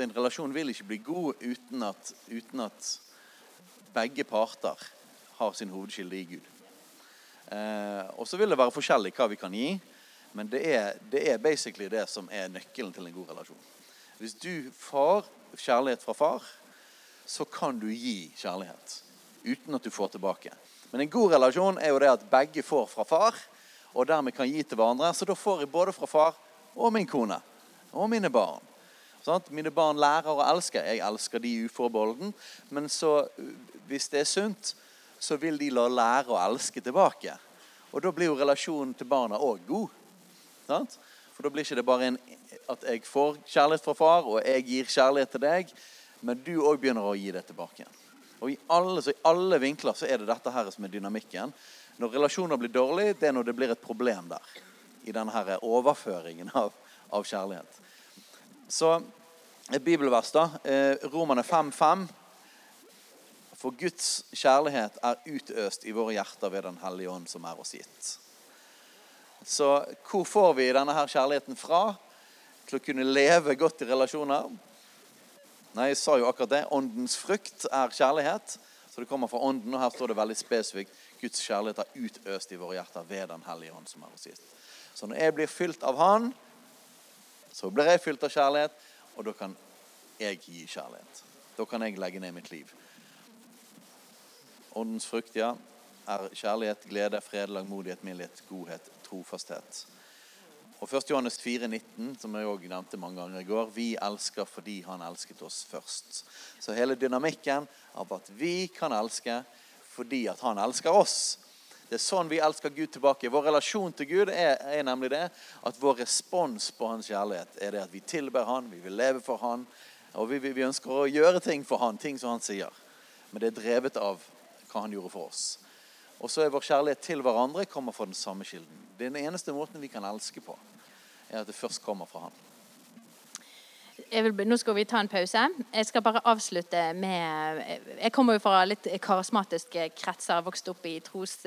En relasjon vil ikke bli god uten at, uten at begge parter har sin hovedkilde i Gud. Eh, og så vil det være forskjellig hva vi kan gi, men det er, det er basically det som er nøkkelen til en god relasjon. Hvis du får kjærlighet fra far, så kan du gi kjærlighet uten at du får tilbake. Men en god relasjon er jo det at begge får fra far, og dermed kan gi til hverandre. Så da får jeg både fra far og min kone og mine barn. Sånn? Mine barn lærer å elske. Jeg elsker de uforbeholden. Men så, hvis det er sunt, så vil de la lære å elske tilbake. Og da blir jo relasjonen til barna òg god. Sånn? For da blir ikke det bare en at jeg får kjærlighet fra far, og jeg gir kjærlighet til deg, men du òg begynner å gi det tilbake. Og i alle, I alle, vinkler så er det dette her som er dynamikken. Når relasjoner blir dårlige, det er når det blir et problem der. I denne overføringen av, av kjærlighet. Så et bibelvers, da. Romerne Romane 5,5. For Guds kjærlighet er utøst i våre hjerter ved Den hellige ånd, som er oss gitt. Så hvor får vi denne her kjærligheten fra? til å kunne leve godt i relasjoner. Nei, jeg sa jo akkurat det. Åndens frukt er kjærlighet. Så det kommer fra ånden, og her står det veldig spesifikt Guds kjærlighet er utøst i våre hjerter ved Den hellige ånd, som er oss gitt. Så når jeg blir fylt av Han, så blir jeg fylt av kjærlighet, og da kan jeg gi kjærlighet. Da kan jeg legge ned mitt liv. Åndens frukt, ja, er kjærlighet, glede, fred, langmodighet, mildhet, godhet, trofasthet. Og 1. Johannes 4, 19, som jeg også nevnte mange ganger i går, vi elsker fordi han elsket oss først. Så hele dynamikken av at vi kan elske fordi at han elsker oss. Det er sånn vi elsker Gud tilbake. Vår relasjon til Gud er, er nemlig det at vår respons på hans kjærlighet er det at vi tilber han, vi vil leve for han, og vi, vi, vi ønsker å gjøre ting for han, ting som han sier. Men det er drevet av hva han gjorde for oss. Og så er vår kjærlighet til hverandre kommer fra den samme kilden. Den eneste måten vi kan elske på. er at det først kommer fra Han. Vil, nå skal vi ta en pause. Jeg skal bare avslutte med Jeg kommer jo fra litt karismatiske kretser. Vokst opp i tros...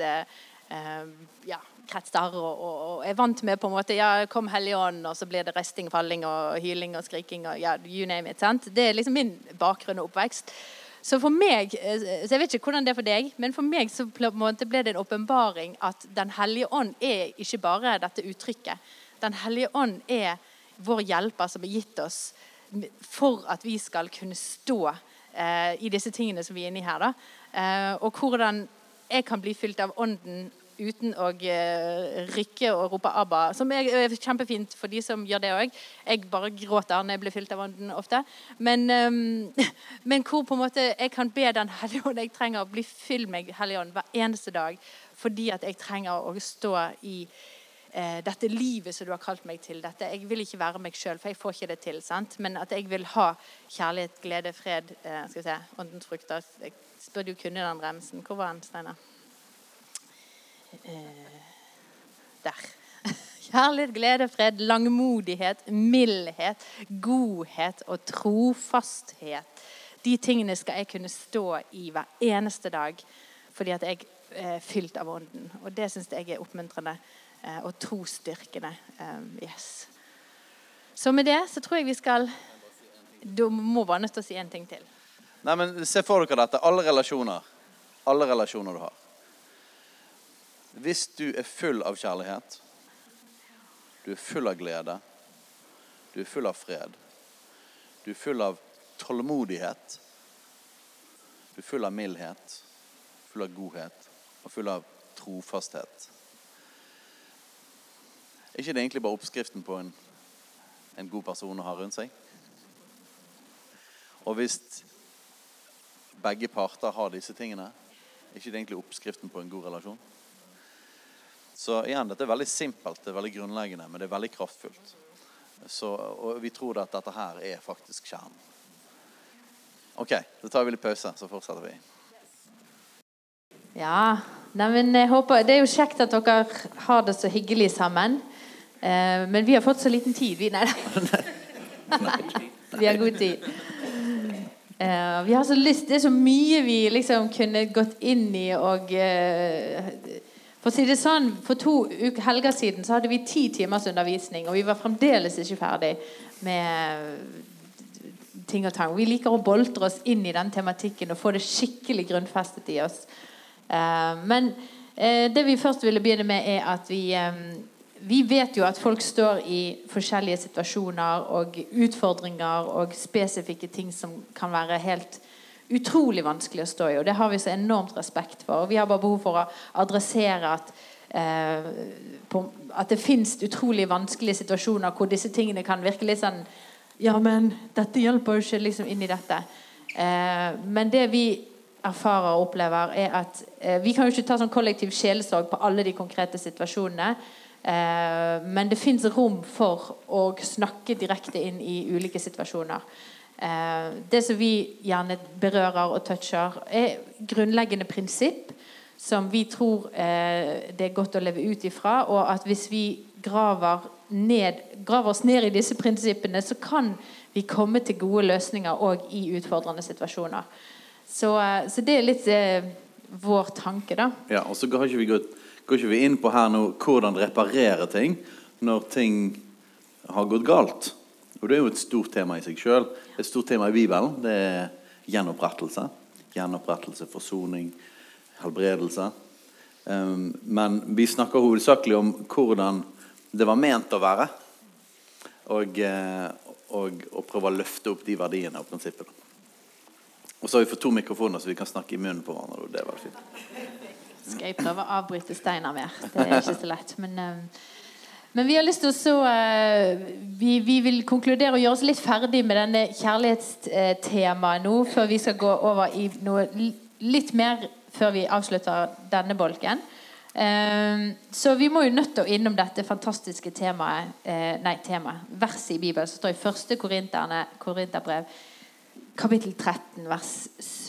Uh, ja, kretser og, og, og er vant med på en måte Ja, kom Helligånden, og så blir det resting, falling og hyling og skriking og ja, you name it. sant? Det er liksom min bakgrunn og oppvekst. Så for meg, eh, så Jeg vet ikke hvordan det er for deg, men for meg så ble det en åpenbaring at Den hellige ånd er ikke bare dette uttrykket. Den hellige ånd er vår hjelper som er gitt oss for at vi skal kunne stå eh, i disse tingene som vi er inne i her. da. Eh, og hvordan jeg kan bli fylt av ånden uten å eh, rykke og rope 'ABBA'. Som er, er kjempefint for de som gjør det òg. Jeg bare gråter når jeg blir fylt av ånden ofte. Men, ehm, men hvor på en måte jeg kan be Den hellige ånd Jeg trenger å bli fylt med Hellige ånd hver eneste dag fordi at jeg trenger å stå i dette livet som du har kalt meg til. Dette. Jeg vil ikke være meg sjøl, for jeg får ikke det til. sant? Men at jeg vil ha kjærlighet, glede, fred, eh, skal vi se, åndens frukter. Jeg spør jo kunne den remsen. Hvor var den, Steinar? Eh, der. Kjærlighet, glede, fred, langmodighet, mildhet, godhet og trofasthet. De tingene skal jeg kunne stå i hver eneste dag fordi at jeg er fylt av Ånden. Og det syns jeg er oppmuntrende eh, og trosstyrkende. Eh, yes. Så med det så tror jeg vi skal Du må bare nødt til å si en ting til. Nei, men Se for dere dette. Alle relasjoner. Alle relasjoner du har. Hvis du er full av kjærlighet, du er full av glede, du er full av fred, du er full av tålmodighet, du er full av mildhet, full av godhet og full av trofasthet Ikke det egentlig bare oppskriften på en, en god person å ha rundt seg? Og hvis begge parter har disse tingene, er ikke det egentlig oppskriften på en god relasjon? Så igjen, dette er veldig simpelt, det er veldig grunnleggende, men det er veldig kraftfullt. Så, og vi tror at dette her er faktisk kjernen. OK, da tar vi litt pause, så fortsetter vi. Ja, nei, jeg håper, Det er jo kjekt at dere har det så hyggelig sammen. Eh, men vi har fått så liten tid, vi. Nei vi har god tid. Eh, vi har så lyst Det er så mye vi liksom kunne gått inn i og eh, For å si det sånn, for to uker, helger siden så hadde vi ti timers undervisning, og vi var fremdeles ikke ferdig med ting og tang. Vi liker å boltre oss inn i den tematikken og få det skikkelig grunnfestet i oss. Eh, men eh, det vi først ville begynne med, er at vi eh, vi vet jo at folk står i forskjellige situasjoner og utfordringer og spesifikke ting som kan være helt utrolig vanskelig å stå i. Og det har vi så enormt respekt for. Og vi har bare behov for å adressere at, eh, på, at det fins utrolig vanskelige situasjoner hvor disse tingene kan virke litt sånn Ja, men dette hjelper jo ikke liksom inn i dette. Eh, men det vi erfarer og opplever, er at eh, vi kan jo ikke ta sånn kollektiv sjelesorg på alle de konkrete situasjonene. Eh, men det fins rom for å snakke direkte inn i ulike situasjoner. Eh, det som vi gjerne berører og toucher, er grunnleggende prinsipp som vi tror eh, det er godt å leve ut ifra. Og at hvis vi graver, ned, graver oss ned i disse prinsippene, så kan vi komme til gode løsninger òg i utfordrende situasjoner. Så, så det er litt vår tanke, da. Ja, og så har ikke vi, gått, går ikke vi inn på her nå hvordan reparere ting når ting har gått galt. Og Det er jo et stort tema i seg sjøl. Et stort tema i Bibelen. Det er gjenopprettelse. Gjenopprettelse, forsoning, helbredelse. Um, men vi snakker hovedsakelig om hvordan det var ment å være. Og, eh, og, og prøve å løfte opp de verdiene og prinsippene. Og så har vi fått to mikrofoner, så vi kan snakke i munnen på hverandre. og det er veldig fint. Skal jeg prøve å avbryte Steinar mer? Det er ikke så lett. Men, eh, men vi har lyst til å så eh, vi, vi vil konkludere og gjøre oss litt ferdig med denne kjærlighetstemaet nå, før vi skal gå over i noe litt mer før vi avslutter denne bolken. Eh, Så vi må jo nødt til å innom dette fantastiske temaet Nei, temaet. Verset i Bibelen som står i første Korinterbrev kapittel 13, vers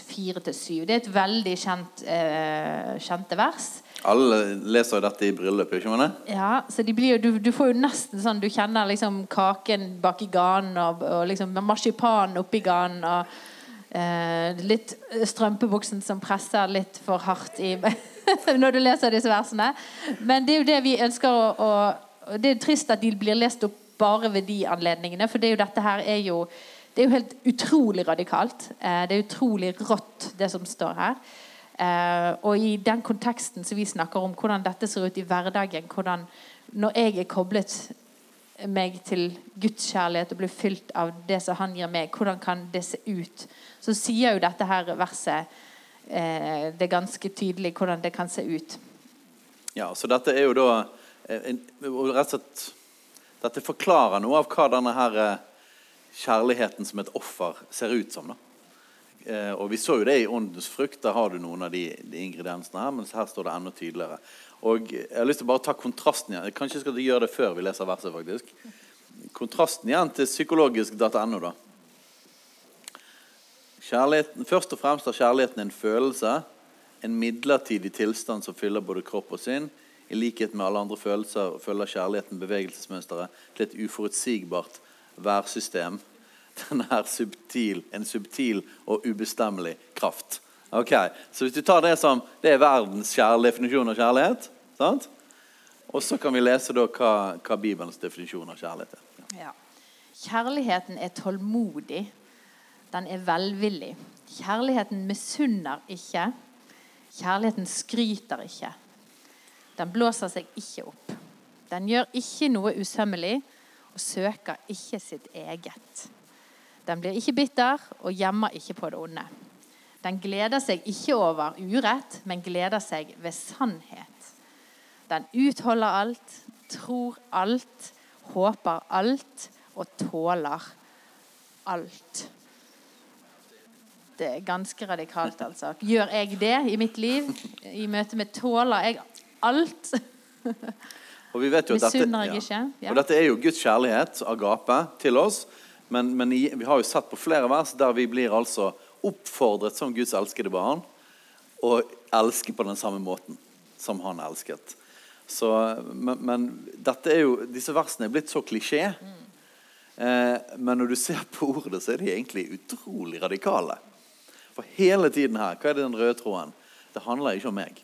4-7. Det er et veldig kjent, eh, kjente vers. Alle leser jo dette i bryllup. ikke sant? Ja, så blir, du, du får jo nesten sånn Du kjenner liksom kaken bak i ganen og, og liksom marsipanen oppi ganen og eh, litt strømpebuksen som presser litt for hardt i når du leser disse versene. Men det er jo det vi ønsker å, å Det er trist at de blir lest opp bare ved de anledningene, for det er jo dette her er jo det er jo helt utrolig radikalt. Eh, det er utrolig rått, det som står her. Eh, og i den konteksten som vi snakker om, hvordan dette ser ut i hverdagen hvordan Når jeg er koblet meg til Guds kjærlighet og blir fylt av det som han gir meg, hvordan kan det se ut? Så sier jo dette her verset eh, det er ganske tydelig hvordan det kan se ut. Ja, så dette er jo da rett og slett Dette forklarer noe av hva denne her kjærligheten som et offer ser ut som. Eh, og Vi så jo det i Åndens frukt. Der har du noen av de, de ingrediensene her. Mens her står det enda tydeligere. Og Jeg har lyst til å bare ta kontrasten igjen. Kanskje skal du gjøre det før vi leser verset. faktisk. Kontrasten igjen til psykologisk.no. da. Kjærligheten, først og fremst er kjærligheten en følelse, en midlertidig tilstand som fyller både kropp og sinn. I likhet med alle andre følelser følger kjærligheten bevegelsesmønsteret til et uforutsigbart værsystem. Den er subtil, en subtil og ubestemmelig kraft. Ok, Så hvis du tar det som det er verdens definisjon av kjærlighet sant? Og så kan vi lese da hva, hva Bibelens definisjon av kjærlighet er. Ja. Kjærligheten er tålmodig. Den er velvillig. Kjærligheten misunner ikke. Kjærligheten skryter ikke. Den blåser seg ikke opp. Den gjør ikke noe usømmelig og søker ikke sitt eget. Den blir ikke bitter og gjemmer ikke på det onde. Den gleder seg ikke over urett, men gleder seg ved sannhet. Den utholder alt, tror alt, håper alt og tåler alt. Det er ganske radikalt, altså. Gjør jeg det i mitt liv? I møte med tåler jeg alt? Og vi vet jo at dette? Ja. Og dette er jo Guds kjærlighet, agape, til oss. Men, men vi har jo sett på flere vers der vi blir altså oppfordret som Guds elskede barn å elske på den samme måten som han elsket. Så, men, men jo, disse versene er blitt så klisjé. Eh, men når du ser på ordet, så er de egentlig utrolig radikale. For hele tiden her, hva er det den røde tråden? Det handler ikke om meg.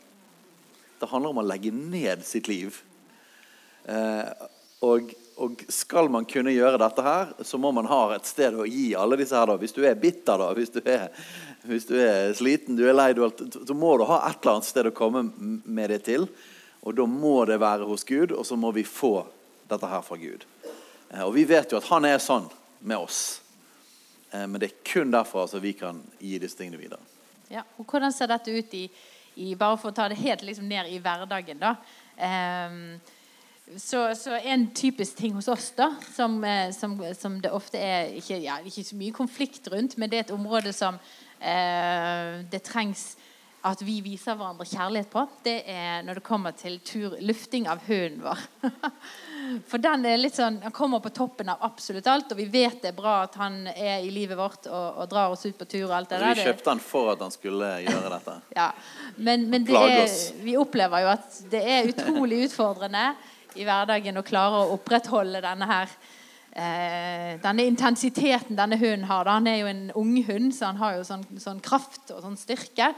Det handler om å legge ned sitt liv. Eh, og, og skal man kunne gjøre dette her, så må man ha et sted å gi alle disse her. da. Hvis du er bitter, da, hvis du er, hvis du er sliten, du er lei, du, så må du ha et eller annet sted å komme med det til. Og da må det være hos Gud, og så må vi få dette her fra Gud. Eh, Og vi vet jo at han er sånn med oss. Eh, Men det er kun derfor altså, vi kan gi disse tingene videre. Ja, og Hvordan ser dette ut i, i Bare for å ta det helt liksom ned i hverdagen, da. Ehm, så, så en typisk ting hos oss da, som, eh, som, som det ofte er ikke, ja, ikke så mye konflikt rundt, men det er et område som eh, det trengs at vi viser hverandre kjærlighet på, det er når det kommer til tur, lufting av hunden vår. For den er litt sånn, han kommer på toppen av absolutt alt, og vi vet det er bra at han er i livet vårt og, og drar oss ut på tur. og alt det der. vi kjøpte han for at han skulle gjøre dette. ja. Men, men det er, vi opplever jo at det er utrolig utfordrende i hverdagen å klare å opprettholde denne her eh, denne intensiteten denne hunden har. Da. Han er jo en unghund, så han har jo sånn, sånn kraft og sånn styrke.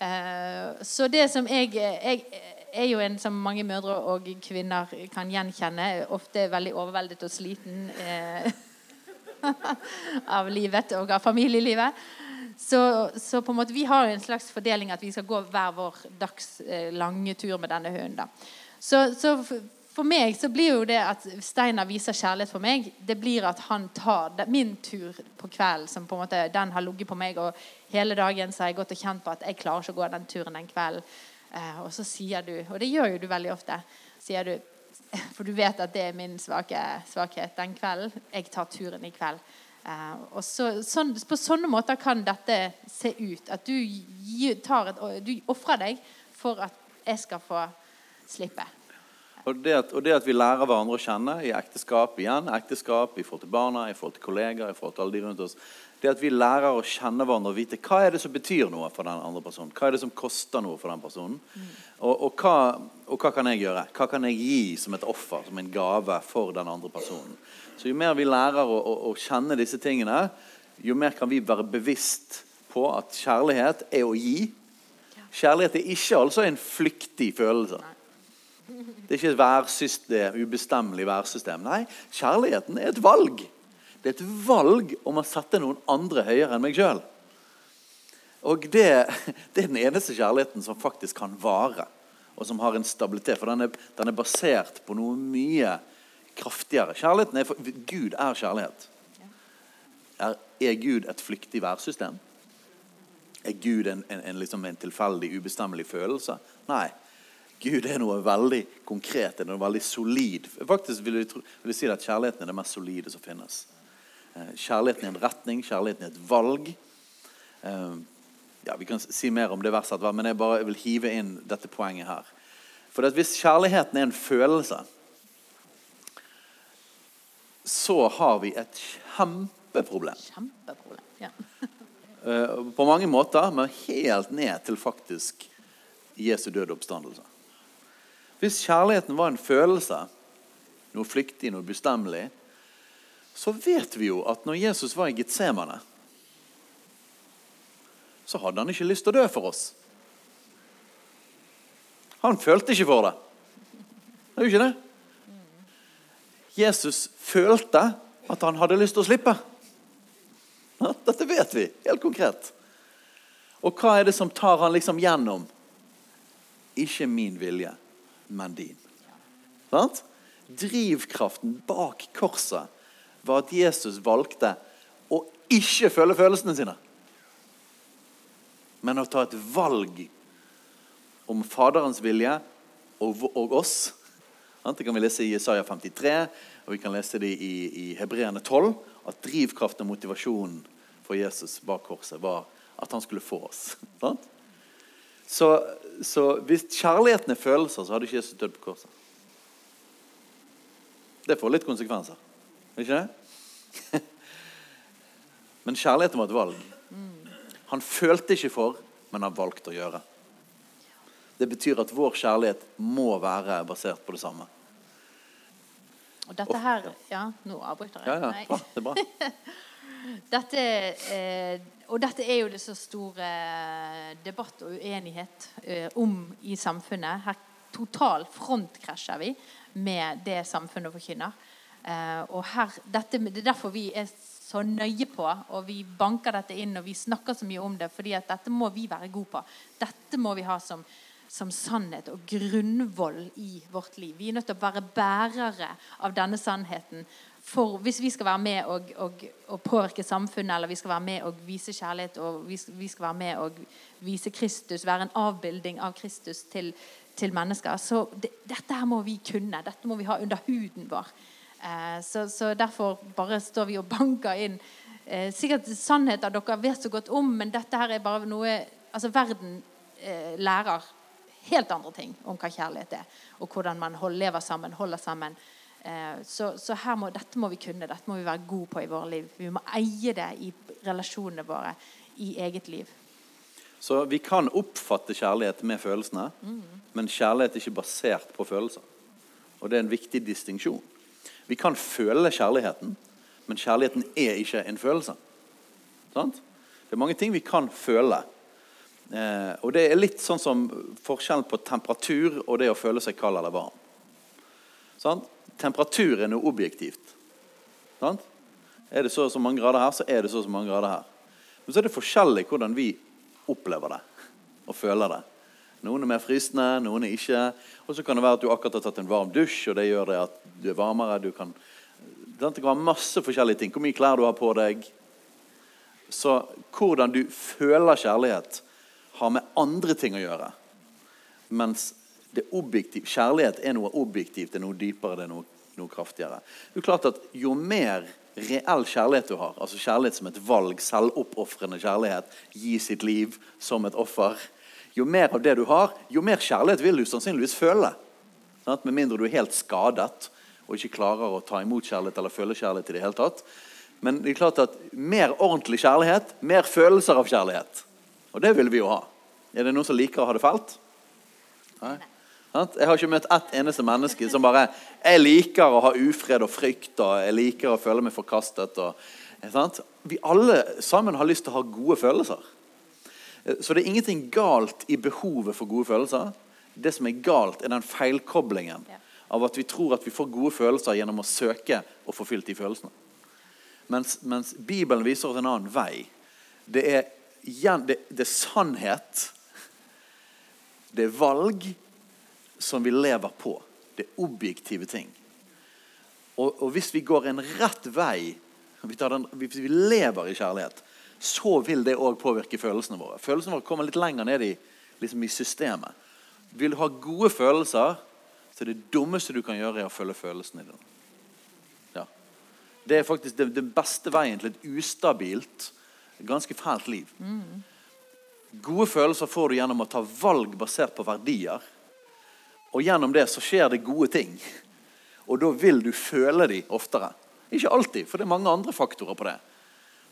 Eh, så det som jeg, jeg er jo en som mange mødre og kvinner kan gjenkjenne, ofte er veldig overveldet og sliten. Eh, av livet og av familielivet. Så, så på en måte vi har en slags fordeling at vi skal gå hver vår dags eh, lange tur med denne hunden. da. Så, så for meg så blir jo det at Steinar viser kjærlighet for meg, det blir at han tar min tur på kvelden, som på en måte den har ligget på meg, og hele dagen så har jeg gått og kjent på at jeg klarer ikke å gå den turen den kvelden. Eh, og så sier du, og det gjør jo du veldig ofte, sier du for du vet at det er min svake, svakhet den kvelden. Jeg tar turen i kveld. Eh, og så, sånn, på sånne måter kan dette se ut. At du, gi- tar et, du ofrer deg for at jeg skal få slippe. Og det, at, og det at vi lærer hverandre å kjenne i ekteskap igjen, ekteskap i forhold til barna, i forhold til kollegaer, i forhold til alle de rundt oss, det at vi lærer å kjenne hverandre og vite hva er det som betyr noe for den andre personen. Hva er det som koster noe for den personen? Og, og, hva, og, hva, kan jeg gjøre? Hva kan jeg gi som et offer, som en gave for den andre personen? Så Jo mer vi lærer å, å, å kjenne disse tingene, jo mer kan vi være bevisst på at kjærlighet er å gi. Kjærlighet er ikke altså en flyktig følelse. Det er ikke et værsystem, ubestemmelig værsystem. Nei, kjærligheten er et valg. Det er et valg om å sette noen andre høyere enn meg sjøl. Og det, det, er den eneste kjærligheten som faktisk kan vare, og som har en stabilitet. For den er, den er basert på noe mye kraftigere. Kjærligheten er for, Gud er kjærlighet. Er, er Gud et flyktig værsystem? Er Gud en, en, en, liksom en tilfeldig, ubestemmelig følelse? Nei. Gud er noe veldig konkret, det er noe veldig solid. Faktisk vil jeg, vil jeg si at Kjærligheten er det mest solide som finnes. Eh, kjærligheten er en retning, kjærligheten er et valg. Eh, ja, Vi kan si mer om det verset, men jeg bare vil hive inn dette poenget her. For Hvis kjærligheten er en følelse, så har vi et kjempeproblem. Kjempeproblem, ja. Eh, på mange måter, men helt ned til faktisk Jesu døde oppstandelse. Hvis kjærligheten var en følelse, noe flyktig, noe bestemmelig, så vet vi jo at når Jesus var i Getsemane, så hadde han ikke lyst til å dø for oss. Han følte ikke for det. Det er jo ikke det. Jesus følte at han hadde lyst til å slippe. Dette vet vi helt konkret. Og hva er det som tar han liksom gjennom? Ikke min vilje, men din. Sant? Drivkraften bak korset var at Jesus valgte å ikke følge følelsene sine, men å ta et valg om Faderens vilje og, og oss. Det kan vi lese i Isaiah 53, og vi kan lese det i, i Hebreerne 12. At drivkraften og motivasjonen for Jesus bak korset var at han skulle få oss. Så, så hvis kjærligheten er følelser, så hadde ikke Jesus dødd på korset. Det får litt konsekvenser. Ikke det? Men kjærligheten var et valg. Han følte ikke for, men han valgte å gjøre. Det betyr at vår kjærlighet må være basert på det samme. Og dette her Ja, nå avbryter jeg. Ja, ja, bra, det er bra. dette, eh, og dette er jo det så store debatt og uenighet eh, om i samfunnet. Her total frontkrasjer vi med det samfunnet forkynner. Og her, dette, Det er derfor vi er så nøye på, og vi banker dette inn og vi snakker så mye om det. fordi at dette må vi være gode på. Dette må vi ha som, som sannhet og grunnvoll i vårt liv. Vi er nødt til å være bærere av denne sannheten. For hvis vi skal være med og, og, og påvirke samfunnet, eller vi skal være med og vise kjærlighet, og vi, vi skal være med og vise Kristus, være en avbilding av Kristus til, til mennesker, så det, dette her må vi kunne. Dette må vi ha under huden vår. Eh, så, så, derfor bare står vi og banker inn eh, sikkert sannheter dere vet så godt om, men dette her er bare noe altså Verden eh, lærer helt andre ting om hva kjærlighet er, og hvordan man lever sammen, holder sammen. Så, så må, dette må vi kunne, dette må vi være gode på i våre liv. Vi må eie det i relasjonene våre, i eget liv. Så vi kan oppfatte kjærlighet med følelsene, mm. men kjærlighet er ikke basert på følelser. Og det er en viktig distinksjon. Vi kan føle kjærligheten, men kjærligheten er ikke en følelse. Sant? Det er mange ting vi kan føle. Eh, og det er litt sånn som forskjellen på temperatur og det å føle seg kald eller varm. Sant? Temperatur er noe objektivt. Sant? Er det så og så mange grader her, så er det så og så mange grader her. Men så er det forskjellig hvordan vi opplever det og føler det. Noen er mer fristende, noen er ikke. Og så kan det være at du akkurat har tatt en varm dusj, og det gjør det at du er varmere. Du kan, det kan være masse forskjellige ting. Hvor mye klær du har på deg. Så hvordan du føler kjærlighet, har med andre ting å gjøre. Mens det objektiv, kjærlighet er noe objektivt, det er noe dypere, det er noe, noe kraftigere. Det er klart at Jo mer reell kjærlighet du har, altså kjærlighet som et valg, selvoppofrende kjærlighet, gi sitt liv som et offer, jo mer av det du har, jo mer kjærlighet vil du sannsynligvis føle. Sant? Med mindre du er helt skadet og ikke klarer å ta imot kjærlighet eller føle kjærlighet i det hele tatt. Men det er klart at mer ordentlig kjærlighet, mer følelser av kjærlighet. Og det vil vi jo ha. Er det noen som liker å ha det fælt? Nei. Jeg har ikke møtt ett eneste menneske som bare Jeg liker å ha ufred og frykt, og jeg liker å føle meg forkastet. Og, sant? Vi alle sammen har lyst til å ha gode følelser. Så det er ingenting galt i behovet for gode følelser. Det som er galt, er den feilkoblingen av at vi tror at vi får gode følelser gjennom å søke og få fylt de følelsene. Mens, mens Bibelen viser oss en annen vei. Det er, det, det er sannhet. Det er valg som vi lever på. Det er objektive ting. Og, og hvis vi går en rett vei, den, hvis vi lever i kjærlighet, så vil det òg påvirke følelsene våre. Følelsene våre kommer litt lenger ned i, liksom i systemet. Vil du ha gode følelser, så er det dummeste du kan gjøre, er å følge følelsene dine. Ja. Det er faktisk den beste veien til et ustabilt, ganske fælt liv. Mm. Gode følelser får du gjennom å ta valg basert på verdier. Og gjennom det så skjer det gode ting. Og da vil du føle de oftere. Ikke alltid, for det er mange andre faktorer på det.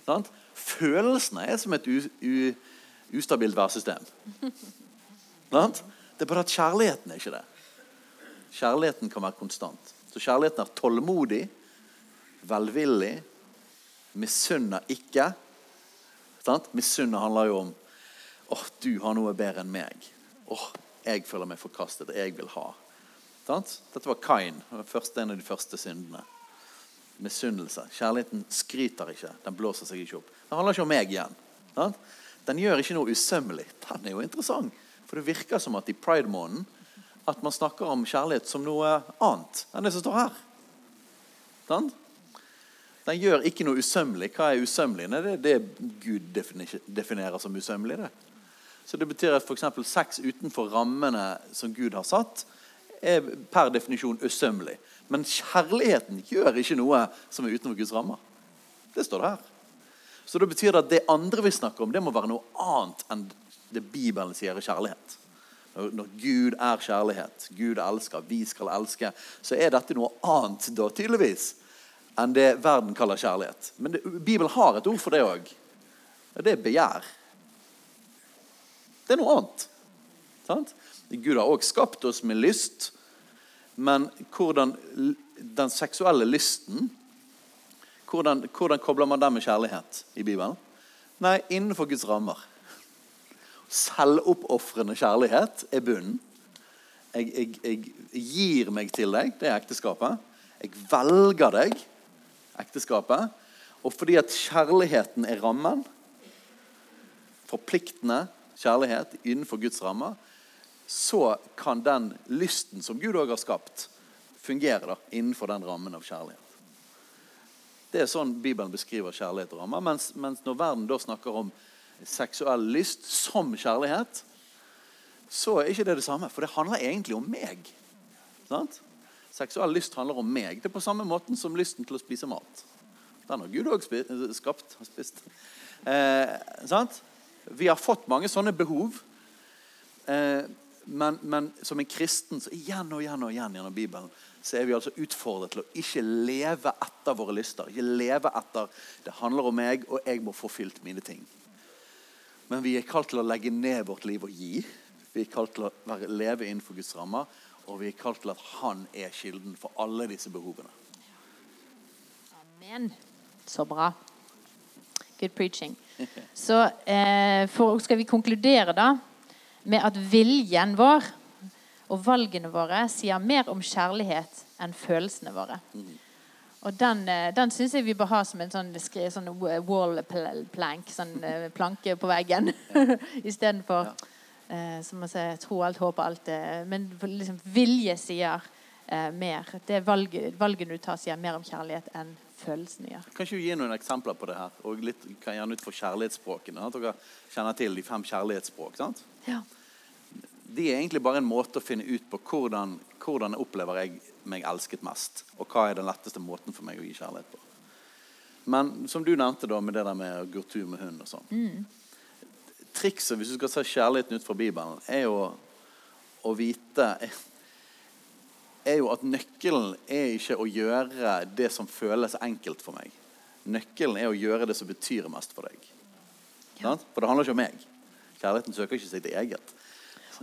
Sant? Følelsene er som et ustabilt værsystem. Sant? Det er bare at kjærligheten er ikke det. Kjærligheten kan være konstant. Så kjærligheten er tålmodig, velvillig, misunner ikke. Sant? Misunne handler jo om åh, oh, du har noe bedre enn meg. Åh, oh, jeg føler meg forkastet. Jeg vil ha. Dette var Kain, en av de første syndene. Misunnelse. Kjærligheten skryter ikke. Den blåser seg ikke opp. Den handler ikke om meg igjen. Den gjør ikke noe usømmelig. Den er jo interessant. For det virker som at i pride-måneden at man snakker om kjærlighet som noe annet enn det som står her. Den gjør ikke noe usømmelig. Hva er usømmelig? Det er det Gud definerer som usømmelig. det. Så det betyr at f.eks. sex utenfor rammene som Gud har satt, er per definisjon usømmelig. Men kjærligheten gjør ikke noe som er utenfor Guds rammer. Det står det her. Så det betyr at det andre vi snakker om, det må være noe annet enn det Bibelen sier er kjærlighet. Når Gud er kjærlighet, Gud elsker, vi skal elske, så er dette noe annet da, tydeligvis, enn det verden kaller kjærlighet. Men det, Bibelen har et ord for det òg. Det er begjær. Det er noe annet. Sant? Gud har også skapt oss med lyst, men hvordan den seksuelle lysten hvordan, hvordan kobler man den med kjærlighet i Bibelen? Nei, innenfor Guds rammer. Selvoppofrende kjærlighet er bunnen. Jeg, jeg, jeg, gir meg til deg, det er ekteskapet. Jeg velger deg, ekteskapet. Og fordi at kjærligheten er rammen, forpliktende, kjærlighet innenfor Guds rammer, så kan den lysten som Gud òg har skapt, fungere da, innenfor den rammen av kjærlighet. Det er sånn Bibelen beskriver kjærlighet og rammer. Mens, mens, når verden da snakker om seksuell lyst som kjærlighet, så er ikke det det samme. For det handler egentlig om meg. Sant? Seksuell lyst handler om meg. Det er på samme måten som lysten til å spise mat. Den har Gud òg skapt og spist. Eh, sant? Vi har fått mange sånne behov. Eh, men, men, som en kristen så igjen og igjen og igjen gjennom Bibelen så er vi altså utfordret til å ikke leve etter våre lyster. Ikke leve etter 'det handler om meg, og jeg må få fylt mine ting'. Men vi er kalt til å legge ned vårt liv og gi. Vi er kalt til å være, leve innenfor Guds rammer. Og vi er kalt til at Han er kilden for alle disse behovene. Amen. Så bra. Good preaching. Så eh, for, skal vi konkludere da med at viljen vår og valgene våre sier mer om kjærlighet enn følelsene våre. Og den, eh, den syns jeg vi bør ha som en sånn, sånn wall plank, sånn eh, planke på veggen, istedenfor ja. eh, som man sier, tro alt, håpe alt. Eh, men liksom, vilje sier eh, mer. Det valget, valget du tar, sier mer om kjærlighet enn følelsene gjør. Kan ikke du gi noen eksempler på det her? Og litt, kan gjerne ut for kjærlighetsspråkene. At dere kjenner til de fem kjærlighetsspråk. sant? Ja. De er egentlig bare en måte å finne ut på hvordan, hvordan opplever jeg meg elsket mest. Og hva er den letteste måten for meg å gi kjærlighet på. Men som du nevnte da med det der med å gå tur med hund og sånn. Mm. Trikset hvis du skal se kjærligheten ut fra Bibelen, er jo å vite er jo at nøkkelen er ikke å gjøre det som føles enkelt for meg. Nøkkelen er å gjøre det som betyr mest for deg. Ja. For det handler ikke om meg. Kjærligheten søker ikke sitt eget.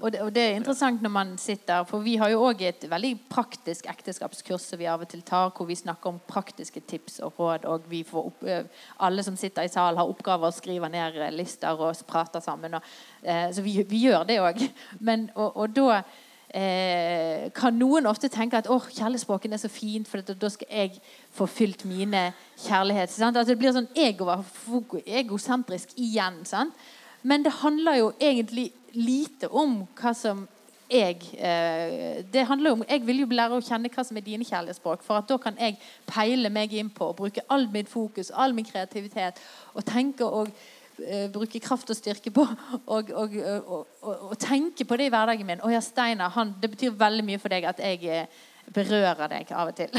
Og det, og det er interessant når man sitter For vi har jo òg et veldig praktisk ekteskapskurs som vi av og til tar, hvor vi snakker om praktiske tips og råd. Og vi får opp, eh, alle som sitter i salen, har oppgaver å skrive ned eh, lister og prater sammen. Og, eh, så vi, vi, gjør det òg. Og, og, da eh, kan noen ofte tenke at oh, kjærlighetsspråken er så fint, for da skal jeg få fylt mine kjærlighet. Sant? At det blir sånn ego, egosentrisk igjen. Sant? Men det handler jo egentlig lite om hva som jeg eh, det handler om, Jeg vil jo lære å kjenne hva som er dine kjærlighetsspråk. For at da kan jeg peile meg inn på og bruke all mitt fokus, all min kreativitet, og tenke og bruke kraft og styrke på og, og, og, og, tenke på det i hverdagen min. Å ja, Steinar, det betyr veldig mye for deg at jeg eh, berører deg av og til.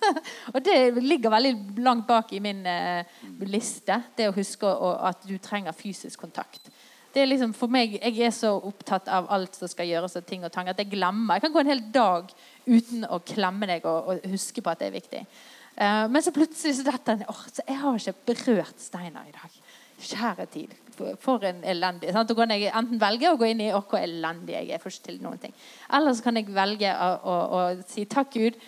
og det ligger veldig langt bak i min eh, liste. Det å huske å, at du trenger fysisk kontakt. Det er liksom for meg, Jeg er så opptatt av alt som skal gjøres og ting og tang, at jeg glemmer. Jeg kan gå en hel dag uten å klemme deg og, og huske på at det er viktig. Uh, men så plutselig så detter den oh, Jeg har ikke berørt Steinar i dag. Kjære tid. For en elendig. Sant? Da kan jeg enten velge å gå inn i hvor elendig jeg er. først til noen ting. Eller så kan jeg velge å, å, å si takk, Gud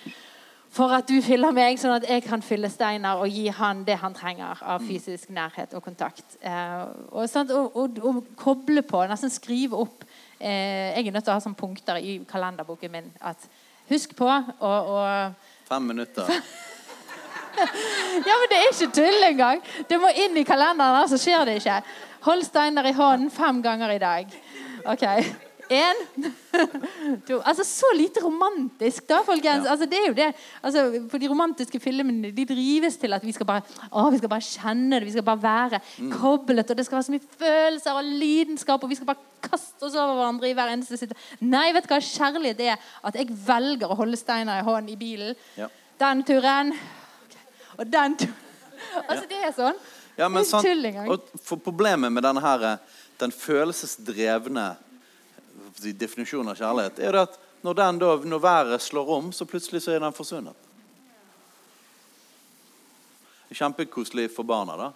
for at du fyller meg, sånn at jeg kan fylle Steinar og gi han det han trenger av fysisk nærhet og kontakt. Eh, og, og, og, og, koble på, nesten skrive opp eh, Jeg er nødt til å ha sånne punkter i kalenderboken min at husk på å Fem minutter. ja, men det er ikke tull engang. Det må inn i kalenderen, så skjer det ikke. Hold steiner i hånden fem ganger i dag. Ok. Én, to Altså, så lite romantisk, da, folkens. Ja. Altså, det er jo det. Altså, for de romantiske filmene de drives til at vi skal bare å, vi skal bare kjenne det, vi skal bare være mm. koblet, og det skal være så mye følelser og lidenskap, og vi skal bare kaste oss over hverandre i hver eneste sitte. Nei, vet du hva kjærlighet er? At jeg velger å holde steiner i hånden i bilen. Ja. Den turen Og den. Altså, det er sånn. Ja, men sant, og for Problemet med denne her, den følelsesdrevne definisjonen av kjærlighet, er det at når, den da, når været slår om, så plutselig så er den forsvunnet. Kjempekoselig for barna da,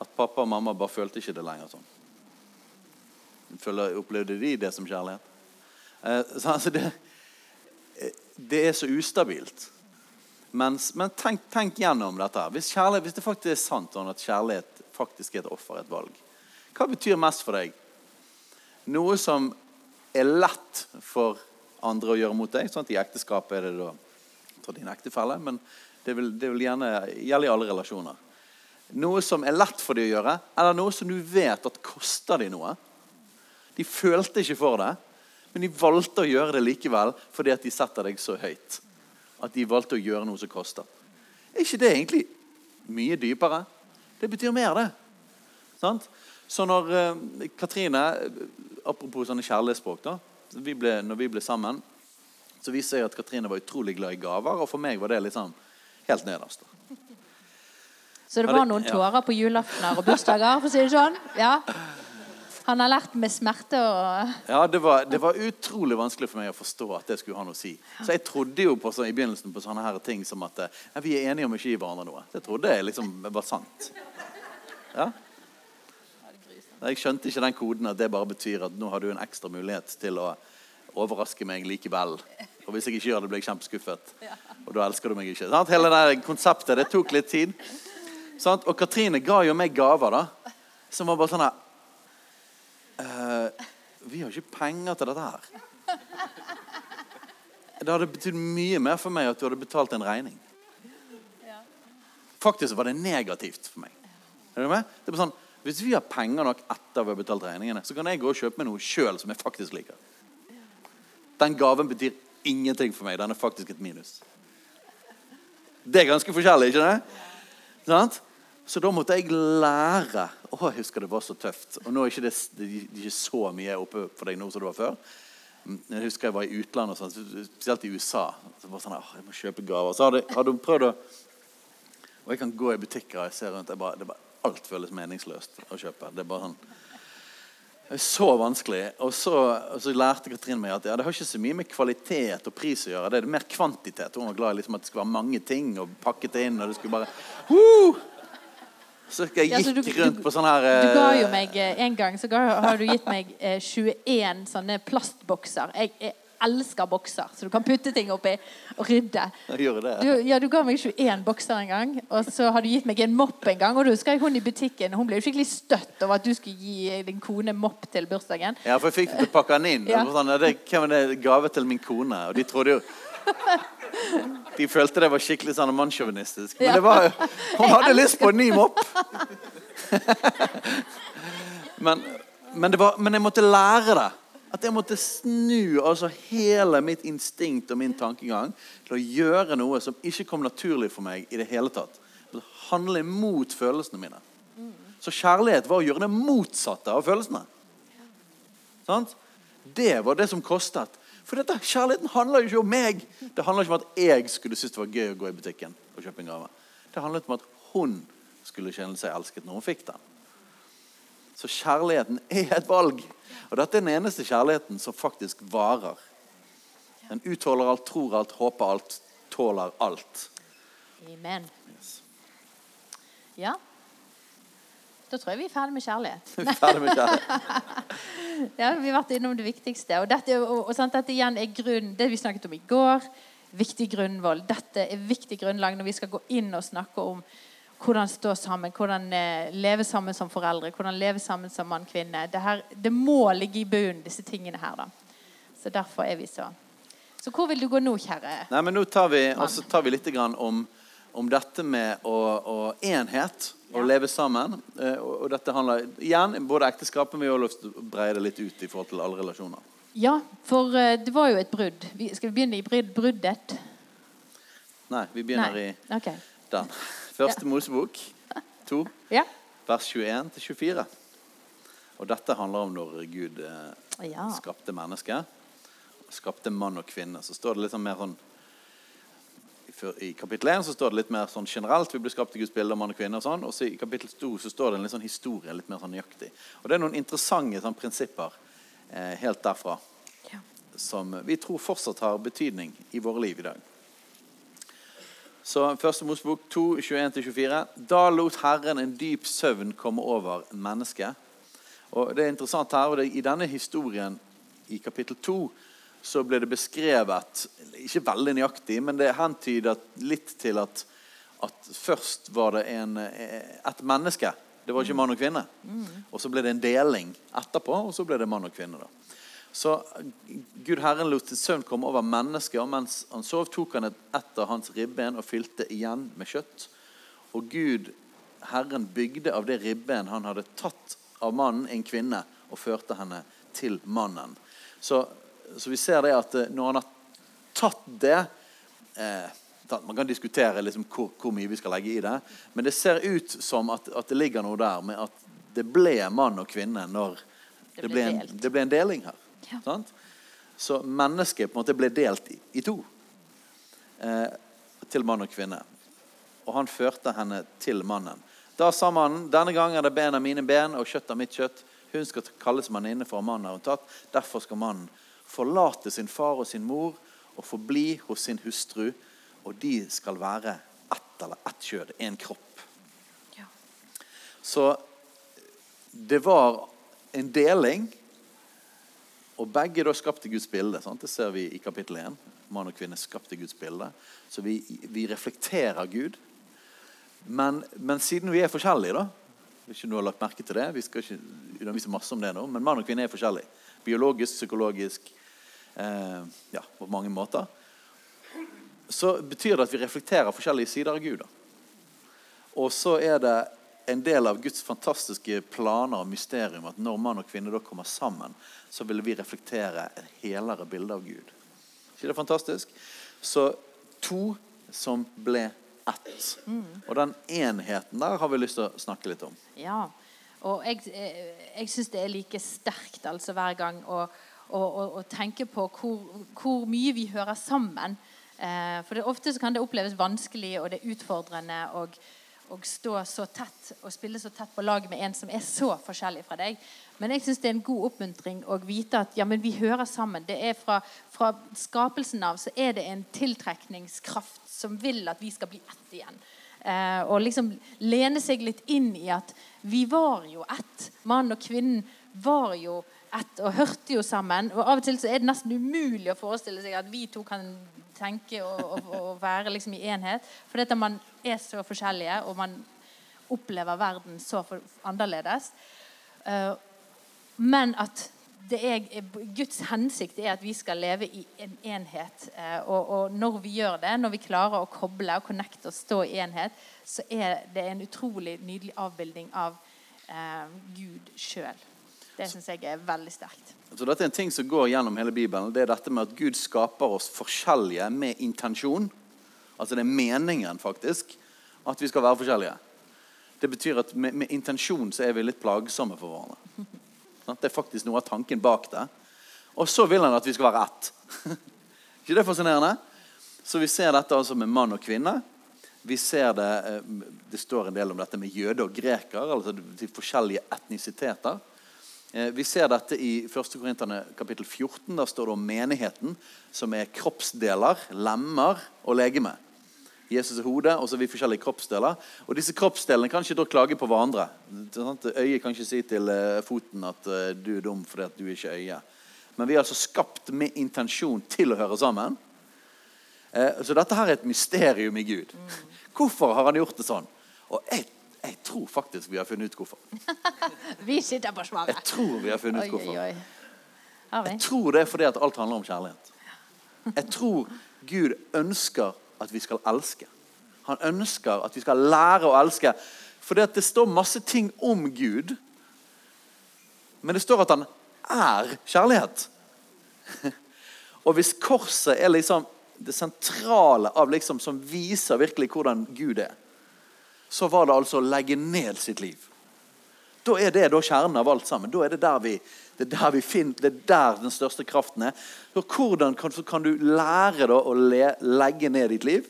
at pappa og mamma bare følte ikke det lenger sånn. opplevde de det som kjærlighet? Eh, så, altså det, eh, det, er så ustabilt. Mens, men tenk, tenk, gjennom dette. Hvis, hvis, det faktisk er sant at kjærlighet faktisk er et offer, et valg, hva betyr mest for deg? Noe som er lett for andre å gjøre mot deg. Sånn at I ekteskapet er det da for din ektefelle, men det vil, det vil gjerne gjelde i alle relasjoner. Noe som er lett for dem å gjøre, eller noe som du vet at koster dem noe. De følte ikke for det, men de valgte å gjøre det likevel fordi at de setter deg så høyt. At de valgte å gjøre noe som koster. Er ikke det egentlig mye dypere? Det betyr mer, det. Sant? Så når uh, Katrine apropos sånne kjærlighetsspråk. da, vi ble, når vi ble sammen, så viste jeg at Katrine var utrolig glad i gaver. Og for meg var det liksom helt nederst. Så det var noen tårer på julaftener og bursdager? for å si det sånn? Ja. Han har lært med smerte og Ja, det var, det var, utrolig vanskelig for meg å forstå at det skulle ha noe å si. Så jeg trodde jo så, i begynnelsen på sånne her ting som at ja, vi er enige om ikke å gi hverandre noe. Det trodde jeg liksom var sant. Ja, jeg skjønte ikke den koden at det bare betyr at nå har du en ekstra mulighet til å overraske meg likevel. Og hvis jeg ikke gjør det, blir jeg kjempeskuffet. Og da elsker du meg ikke. Sant? Hele det konseptet. Det tok litt tid. Sant? Og Katrine ga jo meg gaver, da. Som var bare sånn her Vi har ikke penger til dette her. Det hadde betydd mye mer for meg at du hadde betalt en regning. Faktisk var det negativt for meg. Er du med? Det er sånn hvis vi har penger nok etter vi har betalt regningene, så kan jeg gå og kjøpe meg noe sjøl som jeg faktisk liker. Den gaven betyr ingenting for meg. Den er faktisk et minus. Det er ganske forskjellig, ikke det? Sant? Så da måtte jeg lære. Å, jeg husker det var så tøft. Og nå er ikke det, det er ikke så mye oppe for deg nå som det var før. Jeg husker jeg var i utlandet, sånn, spesielt i USA. Så var sånn, jeg må kjøpe gaver. Så hadde, hun prøvd å Og jeg kan gå i butikker og ser rundt. Jeg bare, det bare alt føles meningsløst å kjøpe. Det er bare sånn Så vanskelig. Og så, og så lærte Katrin meg at ja, det har ikke så mye med kvalitet og pris å gjøre. Det er mer kvantitet. Hun var glad i liksom at det skulle være mange ting og pakket det inn. og det skulle bare... Uh! Så jeg Ja, så gikk du- rundt på sånn her Du ga eh, jo meg eh, En gang så ga, har du gitt meg eh, 21 sånne plastbokser. Jeg, jeg elsker bokser, så du kan putte ting oppi og rydde. Det. Du, ja, du ga meg 21 bokser en gang, og så har du gitt meg en mopp en gang. Og du husker jeg hun i butikken Hun ble jo skikkelig støtt over at du skulle gi din kone mopp til bursdagen. Ja, for jeg fikk til å pakke den inn. Ja. Sånn, det, hvem er det? Gave til min kone. Og de trodde jo De følte det var skikkelig sånn mannssjåvinistisk. Men det var Hun hadde lyst på en ny mopp! men, men, det var, men jeg måtte lære det. At jeg måtte snu altså hele mitt instinkt og min tankegang til å gjøre noe som ikke kom naturlig for meg i det hele tatt. Handle imot følelsene mine. Så kjærlighet var å gjøre det motsatte av følelsene. Sant? Det var det som kostet. For dette, kjærligheten handler jo ikke om meg. Det handler ikke om at jeg skulle synes det var gøy å gå i butikken og kjøpe en gave. Det handlet om at hun skulle kjenne seg elsket når hun fikk den. Så kjærligheten er et valg. Og dette er den eneste kjærligheten som faktisk varer. Den utholder alt, tror alt, håper alt, tåler alt. Amen. Ja. Da tror jeg vi er ferdig med kjærlighet. Ferdig med kjærlighet. Ja, Vi har vært innom det viktigste. Og dette, og, og sant, dette igjen er grunn, det vi snakket om i går. Viktig grunnvoll. Dette er viktig grunnlag når vi skal gå inn og snakke om hvordan stå sammen, hvordan eh, leve sammen som foreldre, hvordan leve sammen som mann-kvinne. Det, det må ligge i bunnen, disse tingene her. da. Så derfor er vi så. Så hvor vil du gå nå, kjære? Nei, men nå tar vi, tar vi litt grann om, om dette med å, å enhet og Ja. leve sammen. Eh, Og, dette handler igjen både ekteskapet, vi har lyst til å breie det litt ut i forhold til alle relasjoner. Ja, for eh, det var jo et brudd. Vi, skal vi begynne i brud, bruddet? Nei, vi begynner Nei. i okay. den. Første Mosebok 2, Ja. vers 21 til 24. Og dette handler om når Gud eh, Ja. skapte mennesket. Skapte mann og kvinne. Så står det litt sånn mer sånn i kapittel 1 så står det litt mer sånn generelt. Vi blir skapt i Guds bilde av mann og kvinne. Og sånn, og så i kapittel 2 så står det en litt sånn historie. litt mer sånn nøyaktig. Og det er noen interessante sånn, prinsipper eh, helt derfra ja. som vi tror fortsatt har betydning i våre liv i dag. Så Første Mosebok 2, 21-24. Da lot Herren en dyp søvn komme over mennesket. Og det er interessant her, og det, I denne historien i kapittel 2 så ble det beskrevet Ikke veldig nøyaktig, men det hentyder litt til at, at først var det en, et menneske. Det var ikke mann og kvinne. Og så ble det en deling etterpå, og så ble det mann og kvinne. da. Så Gud Herren lot sin søvn komme over mennesket, og mens han sov, tok han et etter hans ribben og fylte igjen med kjøtt. Og Gud Herren bygde av det ribben han hadde tatt av mannen, en kvinne, og førte henne til mannen. Så, så vi ser det at eh, når han har tatt det eh, Man kan diskutere liksom hvor, hvor mye vi skal legge i det, men det ser ut som at, at det ligger noe der med at det ble mann og kvinne når Det det ble ble, en, det ble en deling her. Ja. Sant? Så mennesket på en måte ble delt i, i to. Eh, til mann og kvinne. Og han førte henne til mannen. Da sa mannen, denne gang er det ben av mine ben og kjøtt av mitt kjøtt. Hun skal kalles manninne, for mannen har hun tatt. Derfor skal mannen forlate sin far og sin mor og forbli hos sin hustru. Og de skal være ett eller ett kjød, en kropp. Ja. Så det var en deling, og begge da skapte Guds bilde. Sant? Det ser vi i kapittel 1. Mann og kvinne skapte Guds bilde. Så vi, vi reflekterer Gud. Men, men siden vi er forskjellige, da Hvis du har lagt merke til det, Vi skal ikke undervise masse om det nå, men mann og kvinne er forskjellige. Biologisk, psykologisk, eh, ja, på mange måter. Så betyr det at vi reflekterer forskjellige sider av Gud. da. Og så er det en del av Guds fantastiske planer og mysterium at når mann og kvinne da kommer sammen, så vil vi reflektere et helere bilde av Gud. ikke det fantastisk? Så to som ble ett. Og den enheten der har vi lyst til å snakke litt om. Ja. Og jeg, eh, jeg syns det er like sterkt altså hver gang å, å, å, å tenke på hvor, hvor mye vi hører sammen. Eh, for det, ofte kan det oppleves vanskelig, og det er utfordrende. Å stå så tett og spille så tett på lag med en som er så forskjellig fra deg. Men jeg syns det er en god oppmuntring å vite at ja, men vi hører sammen. Det er fra, fra skapelsen av så er det en tiltrekningskraft som vil at vi skal bli ett igjen. Eh, og liksom lene seg litt inn i at vi var jo ett. Mann og kvinnen var jo ett og hørte jo sammen. Og av og til så er det nesten umulig å forestille seg at vi to kan tenke og, og, og være liksom i enhet. For dette man er så forskjellige, og man opplever verden så for, annerledes. Uh, men at er, Guds hensikt er at vi skal leve i en enhet. Uh, og, og, når vi gjør det, når vi klarer å koble og connecte og stå i enhet, så er det en utrolig nydelig avbildning av eh, Gud sjøl. Det syns jeg er veldig sterkt. Så dette er en ting som går gjennom hele Bibelen. Det er dette med at Gud skaper oss forskjellige med intensjon. Altså det er meningen, faktisk, at vi skal være forskjellige. Det betyr at med, med intensjon så er vi litt plagsomme for hverandre. Det er faktisk noe av tanken bak det. Og så vil han at vi skal være ett. ikke det fascinerende? Så vi ser dette altså med mann og kvinne. Vi ser Det eh, det står en del om dette med jøde og greker, altså de forskjellige etnisiteter. Eh, vi ser dette i 1. Korinterne kapittel 14. Der står det om menigheten, som er kroppsdeler, lemmer og legeme. Jesus er hodet, og så er vi forskjellige kroppsdeler. Og disse kroppsdelene kan ikke da klage på hverandre. Øyet kan ikke si til eh, foten at eh, du er dum fordi at du er ikke øye. Men vi er altså skapt med intensjon til å høre sammen. Så dette her er et mysterium i Gud. Hvorfor har han gjort det sånn? Og jeg jeg tror faktisk vi har funnet ut hvorfor. vi sitter på svaret. Jeg tror vi har funnet ut hvorfor. Oi, oi. Jeg tror det er fordi at alt handler om kjærlighet. Jeg tror Gud ønsker at vi skal elske. Han ønsker at vi skal lære å elske. For det står masse ting om Gud, men det står at han er kjærlighet. Og hvis korset er liksom det sentrale av liksom, som viser virkelig hvordan Gud er, så var det altså å legge ned sitt liv. Da er det da kjernen av alt sammen. Da er det der vi, det er der vi finner, det er der den største kraften er. Så hvordan kan, kan du lære da, å le, legge ned ditt liv?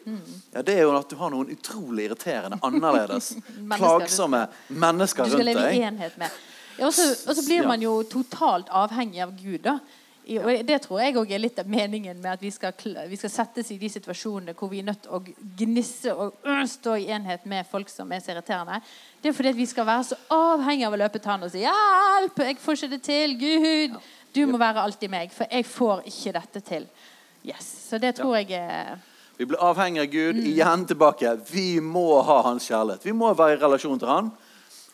Ja, det er jo at du har noen utrolig irriterende, annerledes, plagsomme mennesker rundt deg. Du skal leve i enhet med. Og så blir man jo totalt avhengig av Gud. da. Og Det tror jeg òg er litt av meningen med at vi skal, vi skal settes i de situasjonene hvor vi er nødt til å gnisse og øh, stå i enhet med folk som er så irriterende. Det er fordi vi skal være så avhengig av å løpe tann og si 'Hjelp! Jeg får ikke det til. Gud, du må være alltid meg, for jeg får ikke dette til.' Yes, Så det tror jeg er Vi blir avhengig av Gud. Mm. Igjen tilbake. Vi må ha hans kjærlighet. Vi må være i relasjon til han.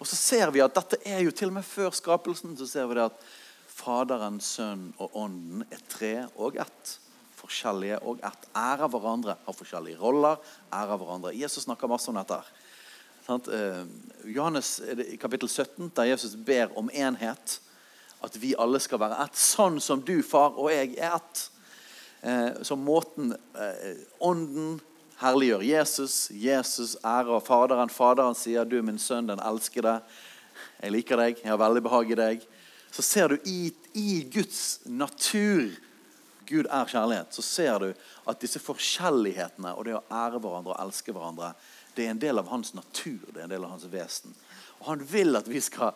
Og så ser vi at dette er jo til og med før skapelsen. så ser vi det at Faderen, Sønn og Ånden er tre og ett. Forskjellige og ett. Ærer hverandre, har forskjellige roller. ærer hverandre. Jesus snakker masse om dette. Eh, Johannes i kapittel 17, der Jesus ber om enhet. At vi alle skal være ett. Sånn som du, far, og jeg er ett. Eh, så måten eh, Ånden herliggjør Jesus. Jesus ærer Faderen. Faderen sier, 'Du er min sønn, den elskede'. Jeg liker deg, jeg har veldig behag i deg så ser du i, i, Guds natur Gud er kjærlighet. Så ser du at disse forskjellighetene og det å ære hverandre og elske hverandre, det er en del av hans natur, det er en del av hans vesen. Og han vil at vi skal,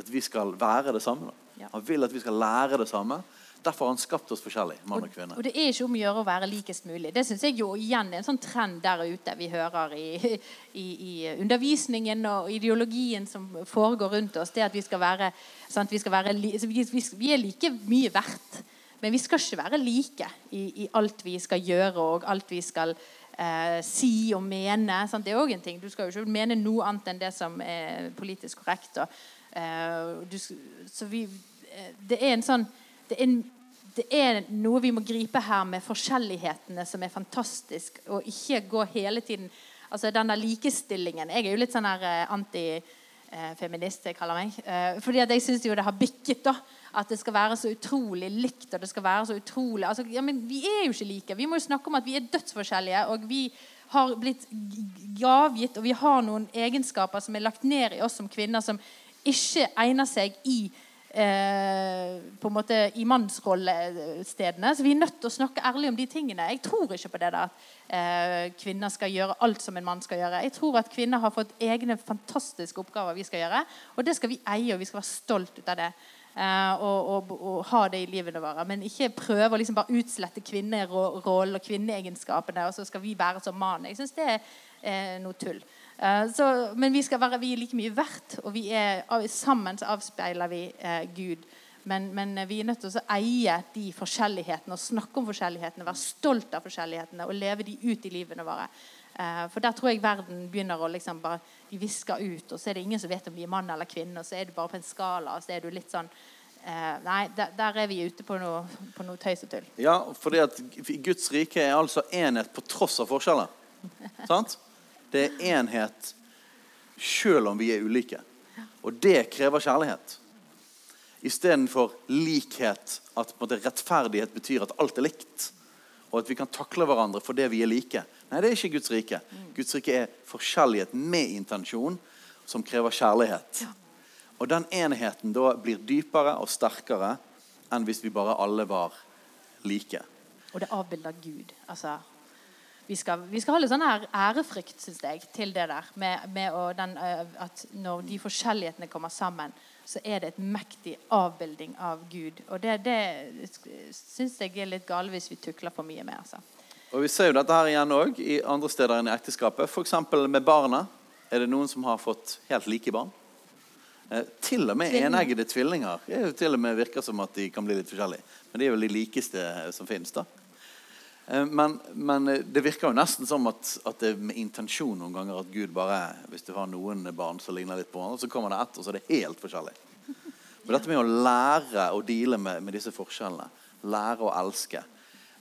at vi skal være det samme. Han vil at vi skal lære det samme. Derfor har han skapt oss forskjellig, mann og kvinne. Og, det er ikke om å gjøre å være likest mulig. Det synes jeg jo igjen er en sånn trend der ute vi hører i, i, i undervisningen og ideologien som foregår rundt oss. Det at vi skal være, sant, vi, skal være altså, vi, vi, vi, er like mye verdt. Men vi skal ikke være like i, i alt vi skal gjøre og alt vi skal eh, si og mene. Sant? Det er òg en ting. Du skal jo ikke mene noe annet enn det som er politisk korrekt. Og, eh, du, så vi, eh, det er en sånn det er, det er, noe vi må gripe her med forskjellighetene som er fantastisk, og ikke gå hele tiden Altså den der likestillingen Jeg er jo litt sånn her eh, antifeminist, jeg kaller meg. Eh, fordi at jeg syns jo det har bikket, da. At det skal være så utrolig likt, og det skal være så utrolig altså, ja, Men vi er jo ikke like. Vi må jo snakke om at vi er dødsforskjellige, og vi har blitt gavgitt, og vi har noen egenskaper som er lagt ned i oss som kvinner, som ikke egner seg i eh, på en måte i mannsrollestedene. Så vi er nødt til å snakke ærlig om de tingene. Jeg tror ikke på det der at eh, kvinner skal gjøre alt som en mann skal gjøre. Jeg tror at kvinner har fått egne fantastiske oppgaver vi skal gjøre. Og det skal vi eie, og vi skal være stolt ut av det. Eh, og, og, og, ha det i livene våre. Men ikke prøve å liksom bare utslette kvinnerollen og kvinneegenskapene, og så skal vi være som mann. Jeg syns det er eh, noe tull. Eh, så, men vi, skal være, vi er like mye verdt, og vi er, sammen så avspeiler vi eh, Gud. Men, men, vi er nødt til å eie de forskjellighetene og snakke om forskjellighetene. Være stolt av forskjellighetene og leve de ut i livene våre. Eh, for der tror jeg verden begynner å liksom bare De visker ut, og så er det ingen som vet om de er mann eller kvinne. Og så er du bare på en skala, og så er du litt sånn eh, Nei, der, der, er vi ute på noe, på noe tøys og tull. Ja, fordi at Guds rike er altså enhet på tross av forskjeller. Sant? Det er enhet selv om vi er ulike. Og det krever kjærlighet. Istedenfor likhet, at måte, rettferdighet betyr at alt er likt. Og at vi kan takle hverandre fordi vi er like. Nei, det er ikke Guds rike. Guds rike er forskjellighet med intensjon, som krever kjærlighet. Og den enheten da blir dypere og sterkere enn hvis vi bare alle var like. Og det avbilder Gud. Altså, vi skal, vi skal, ha litt sånn ærefrykt, syns jeg, til det der. Med, med den, eh, at når de forskjellighetene kommer sammen, så er det et mektig avbilding av Gud. Og det, det syns jeg er litt gale hvis vi tukler for mye med. altså. Og Vi ser jo dette her igjen òg i andre steder enn i ekteskapet. F.eks. med barna. Er det noen som har fått helt like barn? Eh, til og med Tvilling. eneggede tvillinger det er jo til og med virker som at de kan bli litt forskjellige. Men de er vel de likeste som finnes. da. Eh, men, men, eh, det virker jo nesten som at, at, det er med intensjon noen ganger at Gud bare Hvis du har noen barn som ligner litt på hverandre, så kommer det ett, og så er det helt forskjellig. Men dette med å lære å deale med, med disse forskjellene, lære å elske,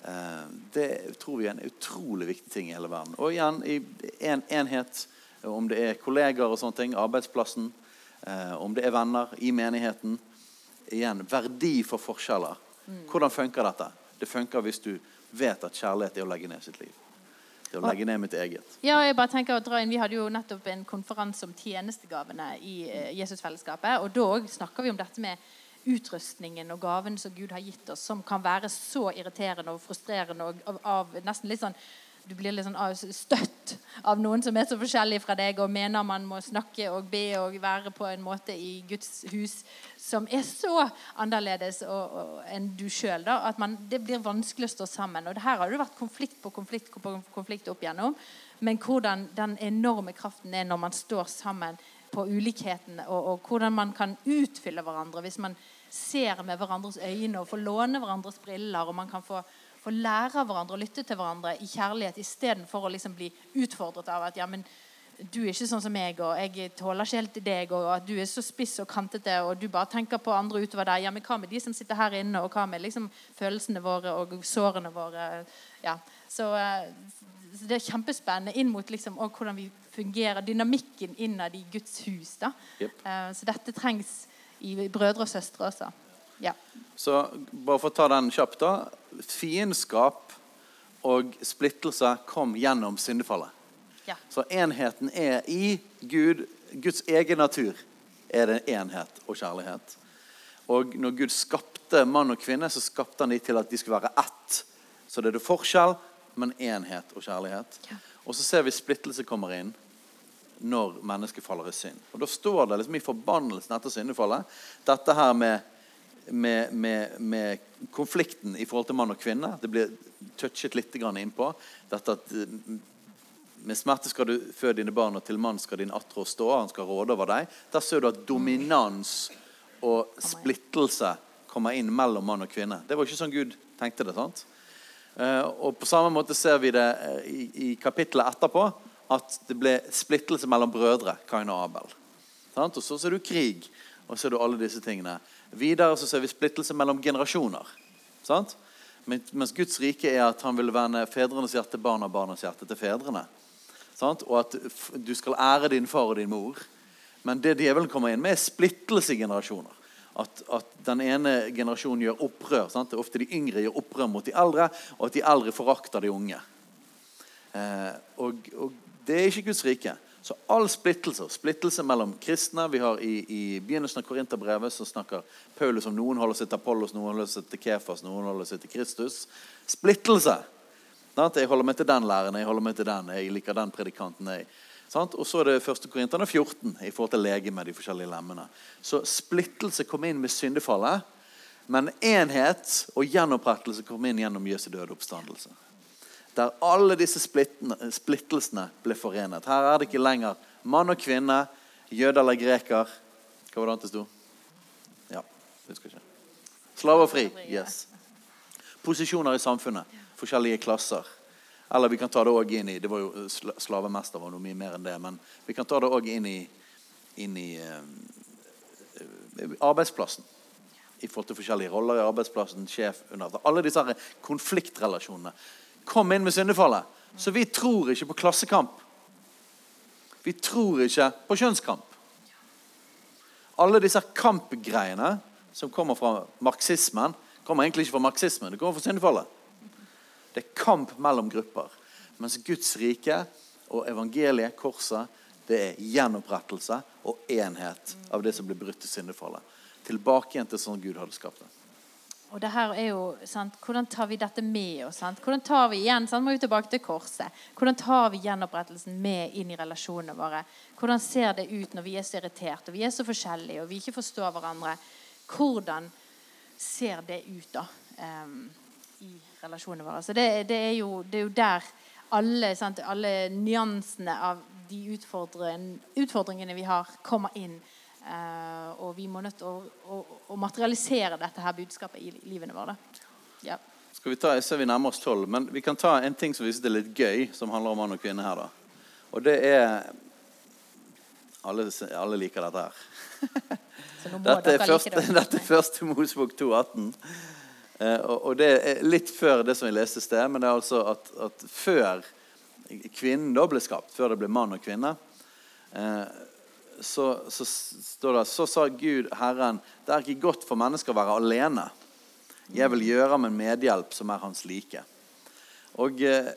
Eh, det tror vi er en utrolig viktig ting i hele verden. Og igjen i en enhet, om det er kolleger og sånne ting, arbeidsplassen, om det er venner i menigheten. Igjen, verdi for forskjeller. Mm. Hvordan funker dette? Det funker hvis du vet at kjærlighet er å legge ned sitt liv. Det er å legge ned mitt eget. Ja, jeg bare tenker å dra inn, Vi hadde jo nettopp en konferanse om tjenestegavene i eh, Jesusfellesskapet. Og da snakker vi om dette med utrustningen og gaven som Gud har gitt oss, som kan være så irriterende og frustrerende og av, av nesten litt sånn du blir litt sånn støtt av noen som er så forskjellig fra deg, og mener man må snakke og be og være på en måte i Guds hus som er så annerledes og, og, enn du sjøl. At man, det blir vanskelig å stå sammen. Og her har det vært konflikt på konflikt på konflikt opp igjennom. Men hvordan den enorme kraften er når man står sammen på ulikhetene, og, og, hvordan man kan utfylle hverandre hvis man ser med hverandres øyne og får låne hverandres briller. og man kan få, få lære av hverandre og lytte til hverandre i kjærlighet istedenfor å liksom bli utfordret av at ja, men du er ikke sånn som meg, og jeg tåler ikke helt deg, og at du er så spiss og kantete, og du bare tenker på andre utover deg. Ja, men hva med de som sitter her inne, og hva med liksom følelsene våre og sårene våre? Ja, så, eh, så det er kjempespennende inn mot liksom, hvordan vi fungerer, dynamikken innad i Guds hus. da. Yep. Uh, så dette trengs i brødre og søstre også. Ja. Så bare for å ta den kjapt, da. Fiendskap og splittelse kom gjennom syndefallet. Ja. Så enheten er i Gud, Guds egen natur er det enhet og kjærlighet. Og når Gud skapte mann og kvinne, så skapte han dem til at de skulle være ett. Så det er forskjell, men enhet og kjærlighet. Ja. Og så ser vi splittelse kommer inn når mennesket faller i synd. Og Da står det liksom i forbannelsen etter syndefallet dette her med, med, med, med, konflikten i forhold til mann og kvinne. Det blir touchet litt innpå. Dette at mm, med smerte skal du føde dine barn, og til mann skal din attrå stå. Han skal råde over deg. Der ser du at dominans og splittelse kommer inn mellom mann og kvinne. Det var ikke sånn Gud tenkte det. sant? Eh, og På samme måte ser vi det eh, i, i kapittelet etterpå at det ble splittelse mellom brødre, Kain og Abel. Og så ser du krig, og så ser du alle disse tingene. Videre så ser vi splittelse mellom generasjoner. Sant? Mens Guds rike er at han vil vende fedrenes hjerte barna og barnas hjerte til fedrene. Sant? Og at du skal ære din far og din mor. Men det djevelen kommer inn med, er splittelse i generasjoner. At, at, den ene generasjonen gjør opprør. Sant? Det er ofte de yngre gjør opprør mot de eldre, og at de eldre forakter de unge. Eh, og, og det er ikke Guds rike. Så all splittelse, splittelse mellom kristne Vi har i, i begynnelsen av Korinterbrevet så snakker Paulus om noen holder seg til Apollos, noen holder seg til Kefas, noen holder seg til Kristus. Splittelse. Jeg holder meg til den læreren, jeg holder meg til den, jeg liker den predikanten. jeg. Og så er det 1. Korinterne 14 i forhold til lege med de forskjellige lemmene. Så splittelse kom inn med syndefallet, men enhet og gjenopprettelse kom inn gjennom Jesu døde oppstandelse. Der alle disse splittelsene ble forenet. Her er det ikke lenger mann og kvinne, jøde eller greker. Hva var det annet det sto? Ja, husker ikke. Slave og fri. Yes. Posisjoner i samfunnet. Forskjellige klasser. Eller vi kan ta det også inn i Det var jo sla- Slavemester var noe mye mer enn det. Men vi kan ta det òg inn i, inn i uh, arbeidsplassen. I forhold til forskjellige roller i arbeidsplassen, sjef under Alle disse konfliktrelasjonene kom inn med syndefallet. Så vi tror ikke på klassekamp. Vi tror ikke på kjønnskamp. Alle disse kampgreiene som kommer fra marxismen, kommer egentlig ikke fra marxismen. Det kommer fra syndefallet. Det er kamp mellom grupper. Mens Guds rike og evangeliet, korset, det er gjenopprettelse og enhet av det som ble brutt i syndefallet. Tilbake igjen til sånn Gud hadde skapt det. Og det her er jo, sant? Hvordan tar vi dette med oss? Sant? Hvordan tar vi igjen, sant? må vi tilbake til korset. Hvordan tar vi gjenopprettelsen med inn i relasjonene våre? Hvordan ser det ut når vi er så irriterte og vi er så forskjellige og vi ikke forstår hverandre? Hvordan ser det ut da um, i relasjonene våre? Så det, det, er, jo, det er jo der alle, alle nyansene av de utfordringene vi har, kommer inn. Eh, og vi må nødt til å, å, å materialisere dette her budskapet i livene våre. Ja. Skal vi ta, jeg ser vi nærmer oss tolv, men vi kan ta en ting som viser det er litt gøy, som handler om mann og kvinne her. da. Og det er Alle, alle liker dette her. Dette er første, like det. dette er første Mosebok 2,18. Eh, og, og det er litt før det som vi leste i sted, men det er altså at, at før kvinnen da ble skapt, før det ble mann og kvinne, eh, så, så står det Så sa Gud, Herren, det er ikke godt for mennesker å være alene. Jeg vil gjøre ham en medhjelp som er hans like. Og, eh,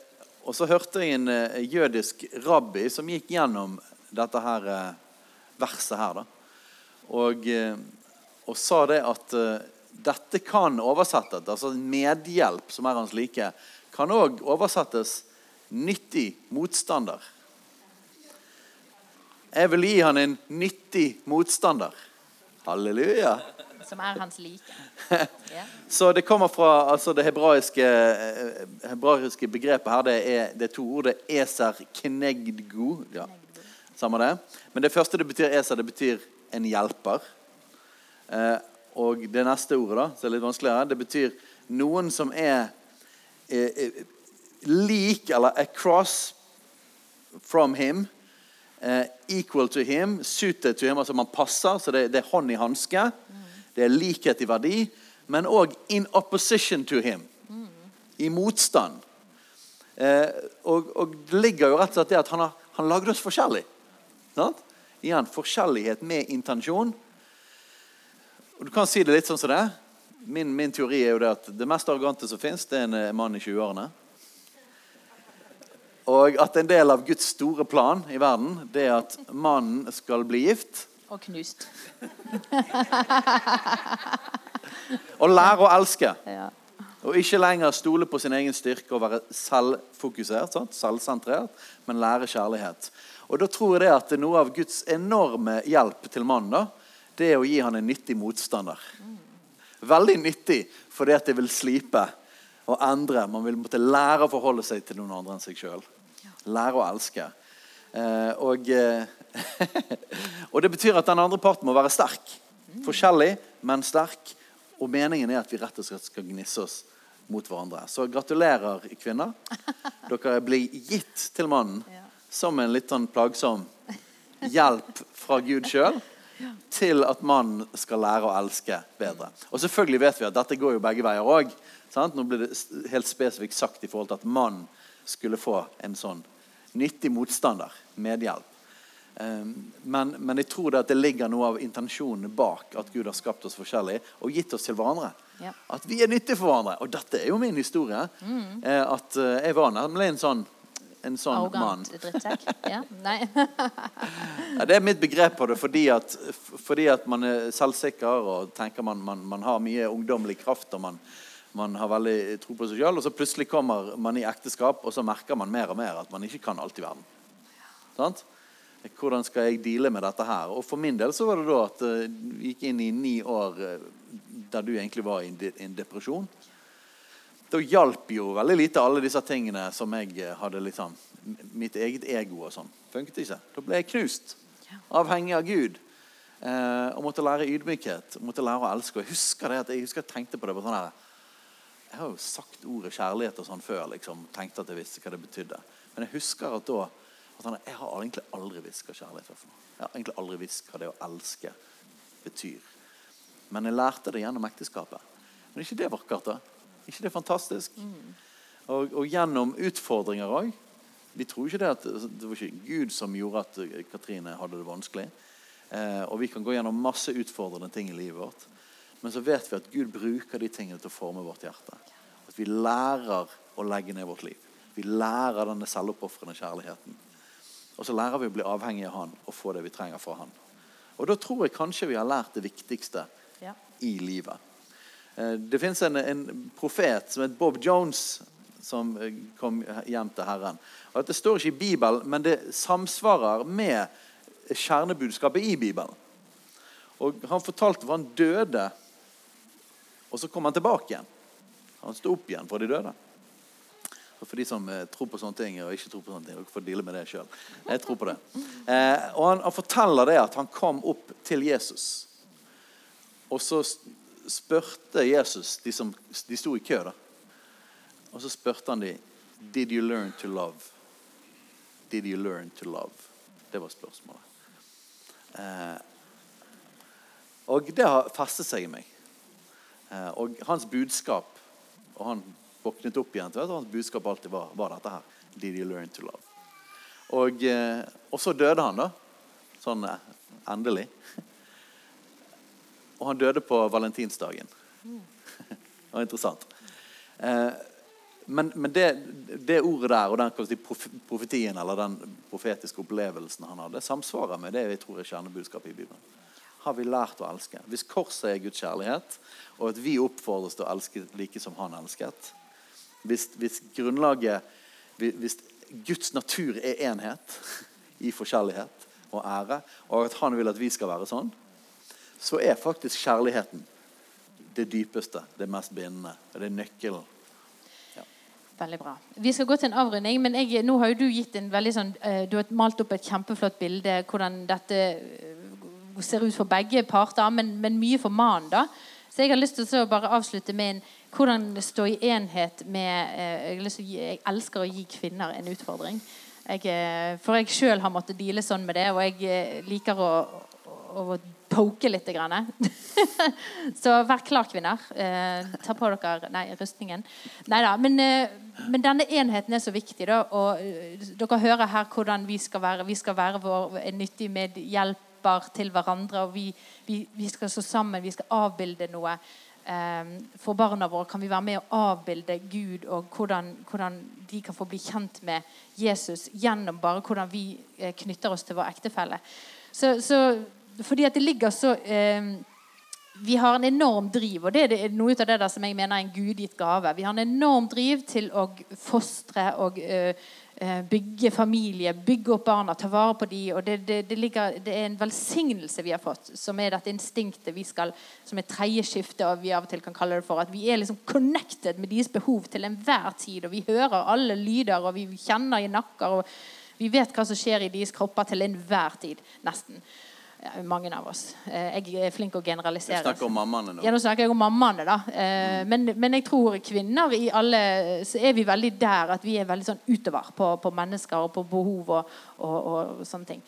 og så hørte jeg en eh, jødisk rabbi som gikk gjennom dette her eh, verset her. da. Og, og sa det at dette kan oversettes, altså medhjelp som er hans like, kan òg oversettes nyttig motstander. Jeg vil gi han en nyttig motstander. Halleluja. Som er hans like. Yeah. Så det kommer fra altså det hebraiske, eh, hebraiske begrepet her. Det er, det er to ord. Det er eser knegdgo. Ja, samme det. Men det første det betyr eser, det betyr en hjelper. Eh, og det neste ordet, da, som er litt vanskeligere, det betyr noen som er eh, eh, lik eller across from him. Eh, equal to him, suited to him, altså man passer, så det, det er hånd i hanske. Det er likhet i verdi, men òg in opposition to him. I motstand. Uh, og, og det ligger jo rett og slett det at han har han lagde oss forskjellig. Sant? Igjen forskjellighet med intensjon. Og Du kan si det litt sånn som det. Min, min teori er jo det at det mest arrogante som fins, det er en eh, mann i 20-årene. Og at en del av Guds store plan i verden, det er at mannen skal bli gift. Og knust. Og lære å elske. Ja. Og ikke lenger stole på sin egen styrke og være selvfokusert, sant? selvsentrert, men lære kjærlighet. Og da tror jeg det at noe av Guds enorme hjelp til mannen da, det er å gi han en nyttig motstander. Veldig nyttig fordi at det vil slipe og endre. Man vil måtte lære å forholde seg til noen andre enn seg sjøl. Lære å elske. Eh, og, eh, og det betyr at den andre parten må være sterk. Forskjellig, men sterk. Og meningen er at vi rett og slett skal gnisse oss mot hverandre. Så gratulerer, kvinner. Dere blir gitt til mannen som en litt sånn plagsom hjelp fra Gud sjøl til at mannen skal lære å elske bedre. Og selvfølgelig vet vi at dette går jo begge veier òg. Nå blir det helt spesifikt sagt i forhold til at mannen skulle få en sånn nyttig motstander, medhjelp. Um, men, men jeg tror det at det ligger noe av intensjonen bak at Gud har skapt oss forskjellig og gitt oss til hverandre. Ja. At vi er nyttige for hverandre. Og dette er jo min historie. Mm. at eh, Jeg var nemlig en sånn en sånn. Arrogant drittsekk. Ja. Nei. Ja, det er mitt begrep på det, fordi at, fordi at man er selvsikker og tenker man, man, man har mye ungdommelig kraft og man, man har veldig tro på seg sjøl. Og så plutselig kommer man i ekteskap, og så merker man mer og mer at man ikke kan alt i verden. Sant? Hvordan skal jeg deale med dette her? Og For min del så var det da at eh, vi gikk inn i ni år eh, der du egentlig var i en depresjon. Da hjalp jo veldig lite alle disse tingene som jeg eh, hadde liksom Mitt eget ego og sånn. Funket ikke. Da ble jeg knust. Avhengig av Gud. Eh, og måtte lære ydmykhet. Måtte lære å elske. Og jeg husker det at jeg husker jeg tenkte på det på sånn her Jeg har jo sagt ordet kjærlighet og sånn før. liksom, Tenkte at jeg visste hva det betydde. Men jeg husker at da at han, Jeg har egentlig aldri visst hva kjærlighet er for noe. Jeg har egentlig aldri visst hva det å elske betyr. Men jeg lærte det gjennom ekteskapet. Men ikke det vakkert, da? Ikke det fantastisk? Og, og gjennom utfordringer òg. Vi tror ikke det at det var ikke Gud som gjorde at Katrine hadde det vanskelig. Eh, og vi kan gå gjennom masse utfordrende ting i livet vårt. Men så vet vi at Gud bruker de tingene til å forme vårt hjerte. At vi lærer å legge ned vårt liv. Vi lærer denne selvoppofrende kjærligheten. Og så lærer vi å bli avhengig av Han og få det vi trenger fra Han. Og da tror jeg kanskje vi har lært det viktigste Ja. i livet. Eh, Det fins en, en profet som het Bob Jones, som eh, kom hjem til Herren. Og Det står ikke i Bibelen, men det samsvarer med kjernebudskapet i Bibelen. Og Han fortalte hva han døde, og så kom han tilbake igjen. Han sto opp igjen fra de døde. Og For de som eh, tror på sånne ting og ikke tror på sånne ting, dere får deale med det sjøl. Jeg tror på det. Eh, og han, han forteller det at han kom opp til Jesus. Og så spurte Jesus de som de sto i kø, da. Og så spurte han de Did you learn to love? Did you learn to love? Det var spørsmålet. Eh, og det har festet seg i meg. Eh, og hans budskap Og han våknet opp igjen til at hans budskap alltid var, var dette her. Did you learn to love? Og, eh, og så døde han, da. Sånn eh, endelig. Og han døde på valentinsdagen. Det var interessant. Men men det, det ordet der og den profetien eller den profetiske opplevelsen han hadde, samsvarer med det jeg tror er kjernebudskapet i Bibelen. Har vi lært å elske? Hvis korset er Guds kjærlighet, og at vi oppfordres til å elske like som han elsket Hvis, hvis grunnlaget Hvis Guds natur er enhet i forskjellighet og ære, og at han vil at vi skal være sånn, så er faktisk kjærligheten det dypeste, det mest bindende. Det er nøkkelen. Veldig bra. Vi skal gå til en avrunding, men jeg, nå har jo du gitt en veldig sånn eh, Du har malt opp et kjempeflott bilde hvordan dette ser ut for begge parter, men, men mye for mannen, da. Så jeg har lyst til å bare avslutte med en hvordan stå i enhet med eh, jeg, gi, jeg elsker å gi kvinner en utfordring. Jeg, eh, for jeg sjøl har måttet deale sånn med det, og jeg eh, liker å, å, å poke litt. Så vær klar, kvinner. Ta på dere Nei, rustningen. Neida, men, eh, men denne enheten er så viktig. Da, og Dere hører her hvordan vi skal være. Vi skal være vår nyttig medhjelper til hverandre. og vi, vi, vi skal stå sammen. Vi skal avbilde noe. Eh, for barna våre kan vi være med å avbilde Gud og hvordan, hvordan de kan få bli kjent med Jesus gjennom bare hvordan vi eh, knytter oss til vår ektefelle. Så, så, fordi at det ligger så eh, vi har en enorm driv, og det er noe av det der som jeg mener er en gudgitt gave. Vi har en enorm driv til å fostre og eh, bygge familie, bygge opp barna, ta vare på de, og det, det, det, ligger, det er en velsignelse vi har fått, som er dette instinktet vi skal, som er tredje skifte, og vi av og til kan kalle det for, at vi er liksom connected med deres behov til enhver tid, og vi hører alle lyder, og vi kjenner i nakker, og vi vet hva som skjer i deres kropper til enhver tid, nesten. Ja, mange av oss. Eh, Jeg er flink å generalisere. Du snakker om mammaene nå. Ja, nå snakker jeg om mammaene, da. Eh, men, men jeg tror kvinner i alle Så er vi veldig der at vi er veldig sånn utover på, på mennesker og på behov og, og, og sånne ting.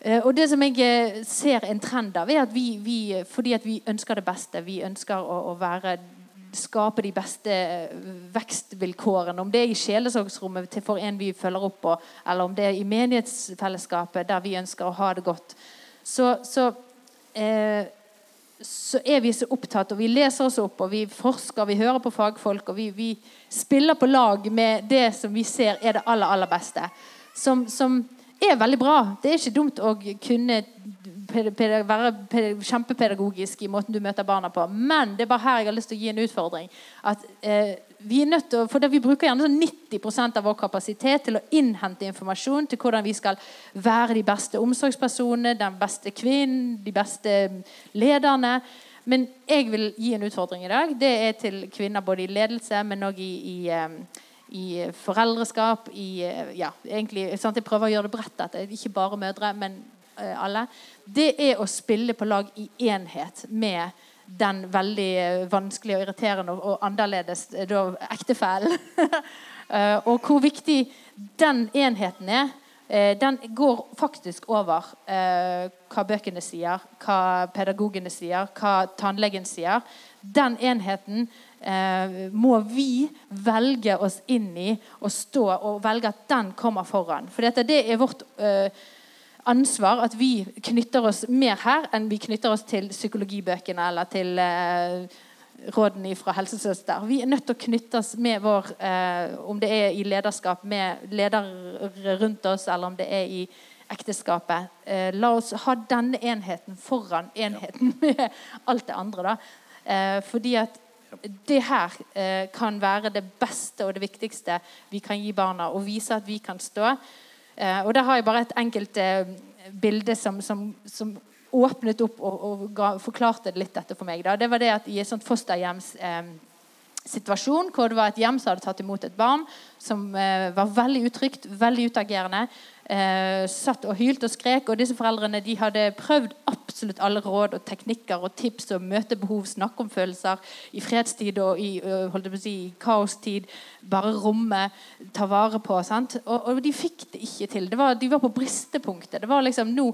Eh, og det som jeg ser en trend av, er at vi, vi fordi at vi ønsker det beste, vi ønsker å, å være skape de beste vekstvilkårene. Om det er i sjelesorgsrommet til for en vi følger opp på, eller om det er i menighetsfellesskapet der vi ønsker å ha det godt. Så, så eh, så er vi så opptatt, og vi leser oss opp, og vi forsker, vi hører på fagfolk, og vi, vi spiller på lag med det som vi ser er det aller, aller beste. Som, som er veldig bra. Det er ikke dumt å kunne være kjempepedagogisk i måten du møter barna på. Men det er bare her jeg har lyst til å gi en utfordring. At eh, vi er nødt til å, for Vi bruker gjerne sånn 90% av vår kapasitet til å innhente informasjon til hvordan vi skal være de beste omsorgspersonene, den beste kvinnen, de beste lederne. Men jeg vil gi en utfordring i dag. Det er til kvinner både i ledelse, men òg i, i, i, foreldreskap. I, ja, egentlig, sant? Jeg prøver å gjøre det bredt. Ikke bare mødre, men eh, alle. Det er å spille på lag i enhet med den veldig vanskelige og irriterende og, annerledes da, ektefellen. og hvor viktig den enheten er Eh, den går faktisk over eh, hva bøkene sier, hva pedagogene sier, hva tannlegen sier. Den enheten eh, må vi velge oss inn i og stå og velge at den kommer foran. For dette, det er vårt ansvar at vi knytter oss mer her enn vi knytter oss til psykologibøkene eller til rådene fra helsesøster. Vi er nødt til å knytte oss med vår eh, Om det er i lederskap med ledere rundt oss, eller om det er i ekteskapet. Eh, la oss ha denne enheten foran enheten med alt det andre. da. Eh, fordi at det her eh, kan være det beste og det viktigste vi kan gi barna, og vise at vi kan stå. Eh, og Der har jeg bare et enkelt eh, bilde som, som, som åpnet opp og, og ga, forklarte litt dette for meg. Da. Det var det at I et sånt fosterhjems eh, hvor det var et hjem som hadde tatt imot et barn som eh, var veldig utrygt, veldig utagerende, eh, satt og hylte og skrek. Og disse foreldrene de hadde prøvd absolutt alle råd og teknikker og tips og møtebehov, snakke om følelser i fredstid og i, holdt på å si, kaostid. Bare romme, ta vare på. Sant? Og, og de fikk det ikke til. Det var, de var på bristepunktet. Det var liksom nå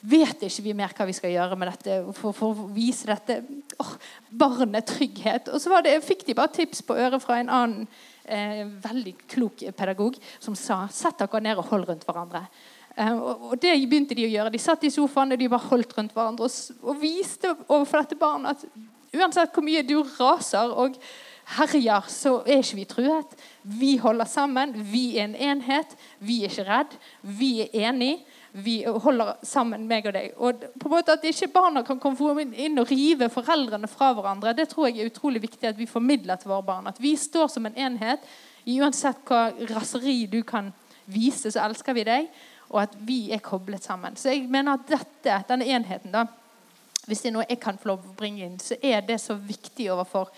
vet ikke vi mer hva vi skal gjøre med dette for, for å vise dette oh, barnet trygghet. Og så det, fikk de bare tips på øret fra en annen eh, veldig klok pedagog som sa sett dere ned og hold rundt hverandre. Eh, og, og, det begynte de å gjøre. De satt i sofaen og de bare holdt rundt hverandre og, og viste overfor dette barnet at uansett hvor mye du raser og herjer, så er ikke vi truet. Vi holder sammen. Vi er en enhet. Vi er ikke redd. Vi er enige vi holder sammen, meg og deg. Og på en måte At ikke barna kan komme inn og rive foreldrene fra hverandre, det tror jeg er utrolig viktig at vi formidler til våre barn. At vi står som en enhet. Uansett hva raseri du kan vise, så elsker vi deg. Og at vi er koblet sammen. Så jeg mener at dette, denne enheten, da, hvis det er noe jeg kan få lov å bringe inn, så er det så viktig overfor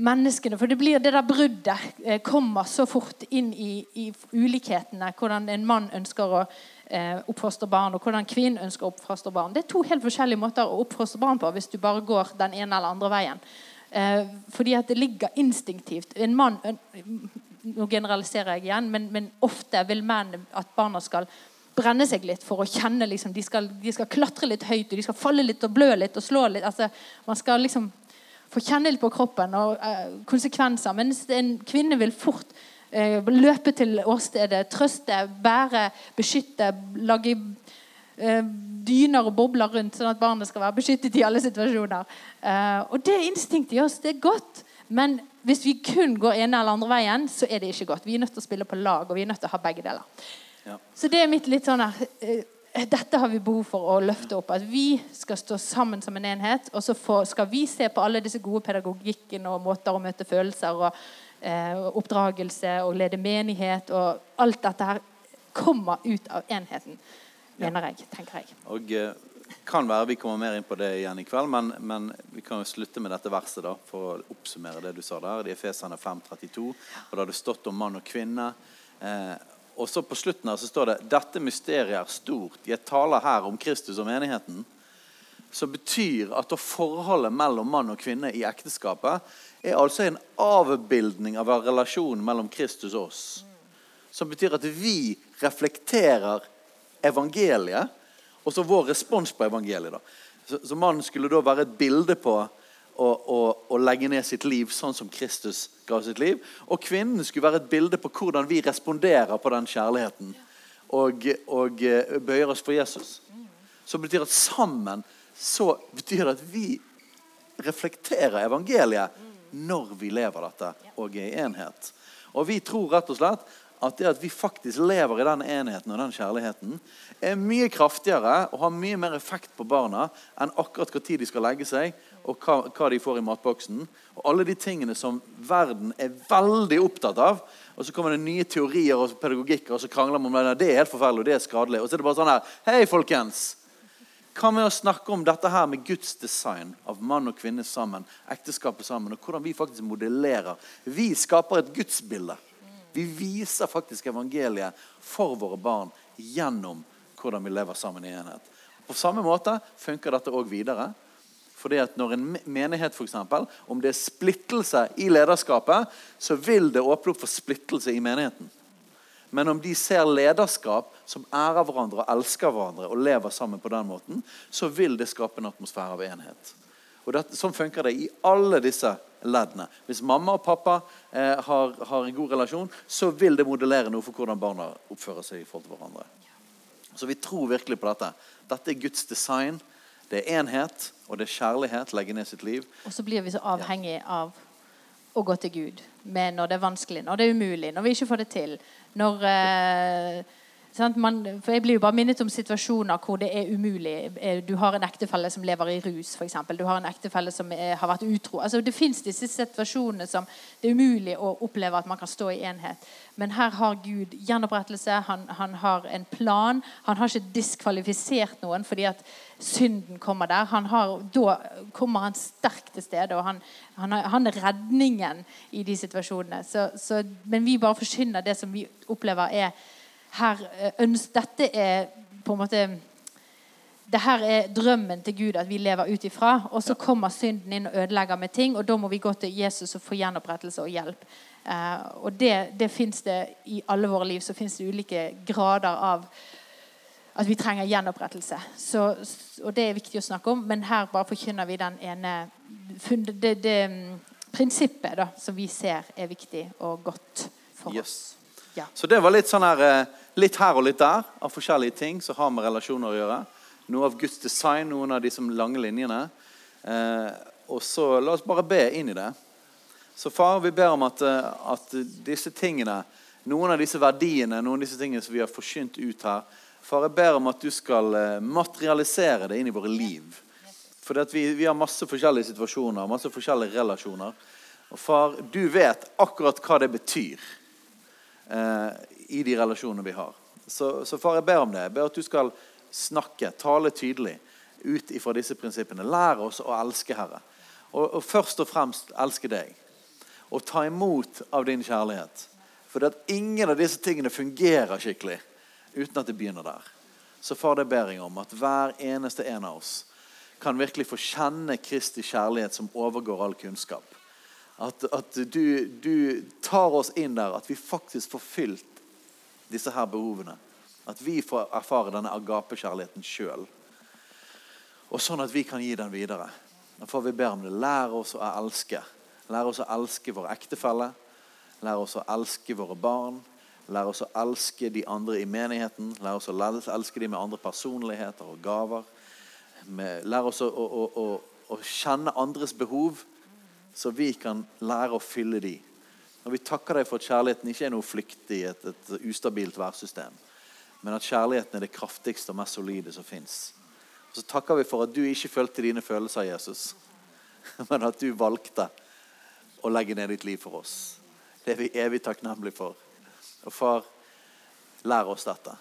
menneskene. For det blir det der bruddet eh, kommer så fort inn i, i ulikhetene. Hvordan en mann ønsker å eh, oppfostre barn, og hvordan kvinnen ønsker å oppfostre barn. Det er to helt forskjellige måter å oppfostre barn på hvis du bare går den ene eller andre veien. Eh, fordi at det ligger instinktivt. En mann Nå generaliserer jeg igjen, men, men ofte vil menn at barna skal brenne seg litt for å kjenne liksom, de, skal, de skal klatre litt høyt, og de skal falle litt og blø litt og slå litt. altså Man skal liksom få kjenne litt på kroppen og eh, konsekvenser. Mens en kvinne vil fort løpe til åstedet, trøste, bære, beskytte, lage eh, dyner og bobler rundt, sånn at barnet skal være beskyttet i alle situasjoner. Eh, og det instinktet i oss, det er godt. Men hvis vi kun går ene eller andre veien, så er det ikke godt. Vi er nødt til å spille på lag, og vi er nødt til å ha begge deler. Ja. Så det er mitt litt sånn her eh, dette har vi behov for å løfte opp. At vi skal stå sammen som en enhet. Og så skal vi se på alle disse gode pedagogikken og måter å møte følelser og eh, oppdragelse og lede menighet og alt dette her kommer ut av enheten, mener jeg. tenker jeg. Og eh, kan være vi kommer mer inn på det igjen i kveld, men, men vi kan jo slutte med dette verset da, for å oppsummere det du sa der. Det er Efesene 5.32. Og da hadde det stått om mann og kvinne. Eh, og så på slutten her så står det dette mysteriet er stort. Jeg taler her om Kristus og menigheten. Som betyr at forholdet mellom mann og kvinne i ekteskapet er altså en avbildning av en relasjon mellom Kristus og oss. Som betyr at vi reflekterer evangeliet, og så vår respons på evangeliet. Da. Så, så mannen skulle da være et bilde på å, legge ned sitt liv sånn som Kristus ga sitt liv. Og kvinnen skulle være et bilde på hvordan vi responderer på den kjærligheten. Og, og eh, bøyer oss for Jesus. Som betyr at sammen så betyr det at vi reflekterer evangeliet når vi lever dette og er i enhet. Og vi tror rett og slett at det at vi faktisk lever i den enheten og den kjærligheten, er mye kraftigere og har mye mer effekt på barna enn akkurat tid de skal legge seg, og hva, hva, de får i matboksen. Og alle de tingene som verden er veldig opptatt av. Og så kommer det nye teorier og pedagogikker, og så krangler man om det. Det er helt forferdelig, og det er skadelig. Og så er det bare sånn her Hei, folkens! Hva med å snakke om dette her med Guds design av mann og kvinne sammen, ekteskapet sammen, og hvordan vi faktisk modellerer? Vi skaper et gudsbilde. Vi viser faktisk evangeliet for våre barn gjennom hvordan vi lever sammen i enhet. På samme måte funker dette òg videre. Fordi at Når en menighet for eksempel, om det er splittelse i lederskapet, så vil det åpne opp for splittelse i menigheten. Men om de ser lederskap som ærer hverandre og elsker hverandre og lever sammen på den måten, så vil det skape en atmosfære av enhet. Og det, Sånn funker det i alle disse leddene. Hvis mamma og pappa eh, har, har, en god relasjon, så vil det modellere noe for hvordan barna oppfører seg i forhold til hverandre. Så vi tror virkelig på dette. Dette er Guds design. Det er enhet, og det er kjærlighet. Legge ned sitt liv. Og så blir vi så avhengig av å gå til Gud med når det er vanskelig, når det er umulig, når vi ikke får det til. Når eh, man, for Jeg blir jo bare minnet om situasjoner hvor det er umulig. Eh, du har en ektefelle som lever i rus, f.eks. Du har en ektefelle som er, har vært utro. Altså, det fins disse situasjonene som det er umulig å oppleve at man kan stå i enhet. Men her har Gud gjenopprettelse. Han, han har en plan. Han har ikke diskvalifisert noen fordi at synden kommer der. Har, da kommer han sterkt til stede, og han, han, han er redningen i de situasjonene. Så, så, men vi bare forkynner det som vi opplever er her, eh, Dette er på en måte det her er drømmen til Gud at vi lever ut ifra. Og så kommer synden inn og ødelegger med ting, og da må vi gå til Jesus og få gjenopprettelse og hjelp. Eh, og det, det fins det i alle våre liv. Så fins det ulike grader av at vi trenger gjenopprettelse. Så, og det er viktig å snakke om, men her bare forkynner vi den ene det, det, det prinsippet da, som vi ser er viktig og godt for yes. Ja. Så det var litt sånn her eh, litt her og litt der av forskjellige ting som har med relasjoner å gjøre. Noe av Guds design, noen av de som lange linjene. Eh, og så la oss bare be inn i det. Så far, vi ber om at, eh, at, disse tingene, noen av disse verdiene, noen av disse tingene som vi har forkynt ut her, far, jeg ber om at du skal eh, materialisere det inn i våre liv. For vi, vi, har masse forskjellige situasjoner, masse forskjellige relasjoner. Og far, du vet akkurat hva det betyr i de relasjonene vi har. Så, så, far, jeg ber om det. Jeg ber at du skal snakke, tale tydelig ut ifra disse prinsippene. Lær oss å elske, Herre. Og, og, først og fremst elske deg. Og ta imot av din kjærlighet. For at ingen av disse tingene fungerer skikkelig uten at det begynner der. Så far, det ber jeg om at hver eneste en av oss kan virkelig få kjenne Kristi kjærlighet som overgår all kunnskap. At, at du, du, tar oss inn der, at vi faktisk får fylt disse her behovene. At vi får erfare denne agapekjærligheten sjøl. Og sånn at vi kan gi den videre. Da får vi be om det. Lær oss å elske. Lær oss å elske vår ektefelle. Lær oss å elske våre barn. Lær oss å elske de andre i menigheten. Lær oss å elske de med andre personligheter og gaver. Lær oss å, å, å, å kjenne andres behov, så vi kan lære å fylle de. Og Vi takker deg for at kjærligheten ikke er noe flyktig, et, et ustabilt værsystem. Men at kjærligheten er det kraftigste og mest solide som fins. Så takker vi for at du ikke følte dine følelser, Jesus, men at du valgte å legge ned ditt liv for oss. Det er vi evig takknemlige for. Og far, lær oss dette.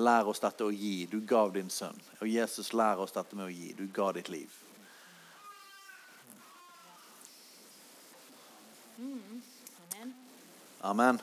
Lær oss dette å gi. Du gav din sønn. Og Jesus, lær oss dette med å gi. Du ga ditt liv. Mm. Amen.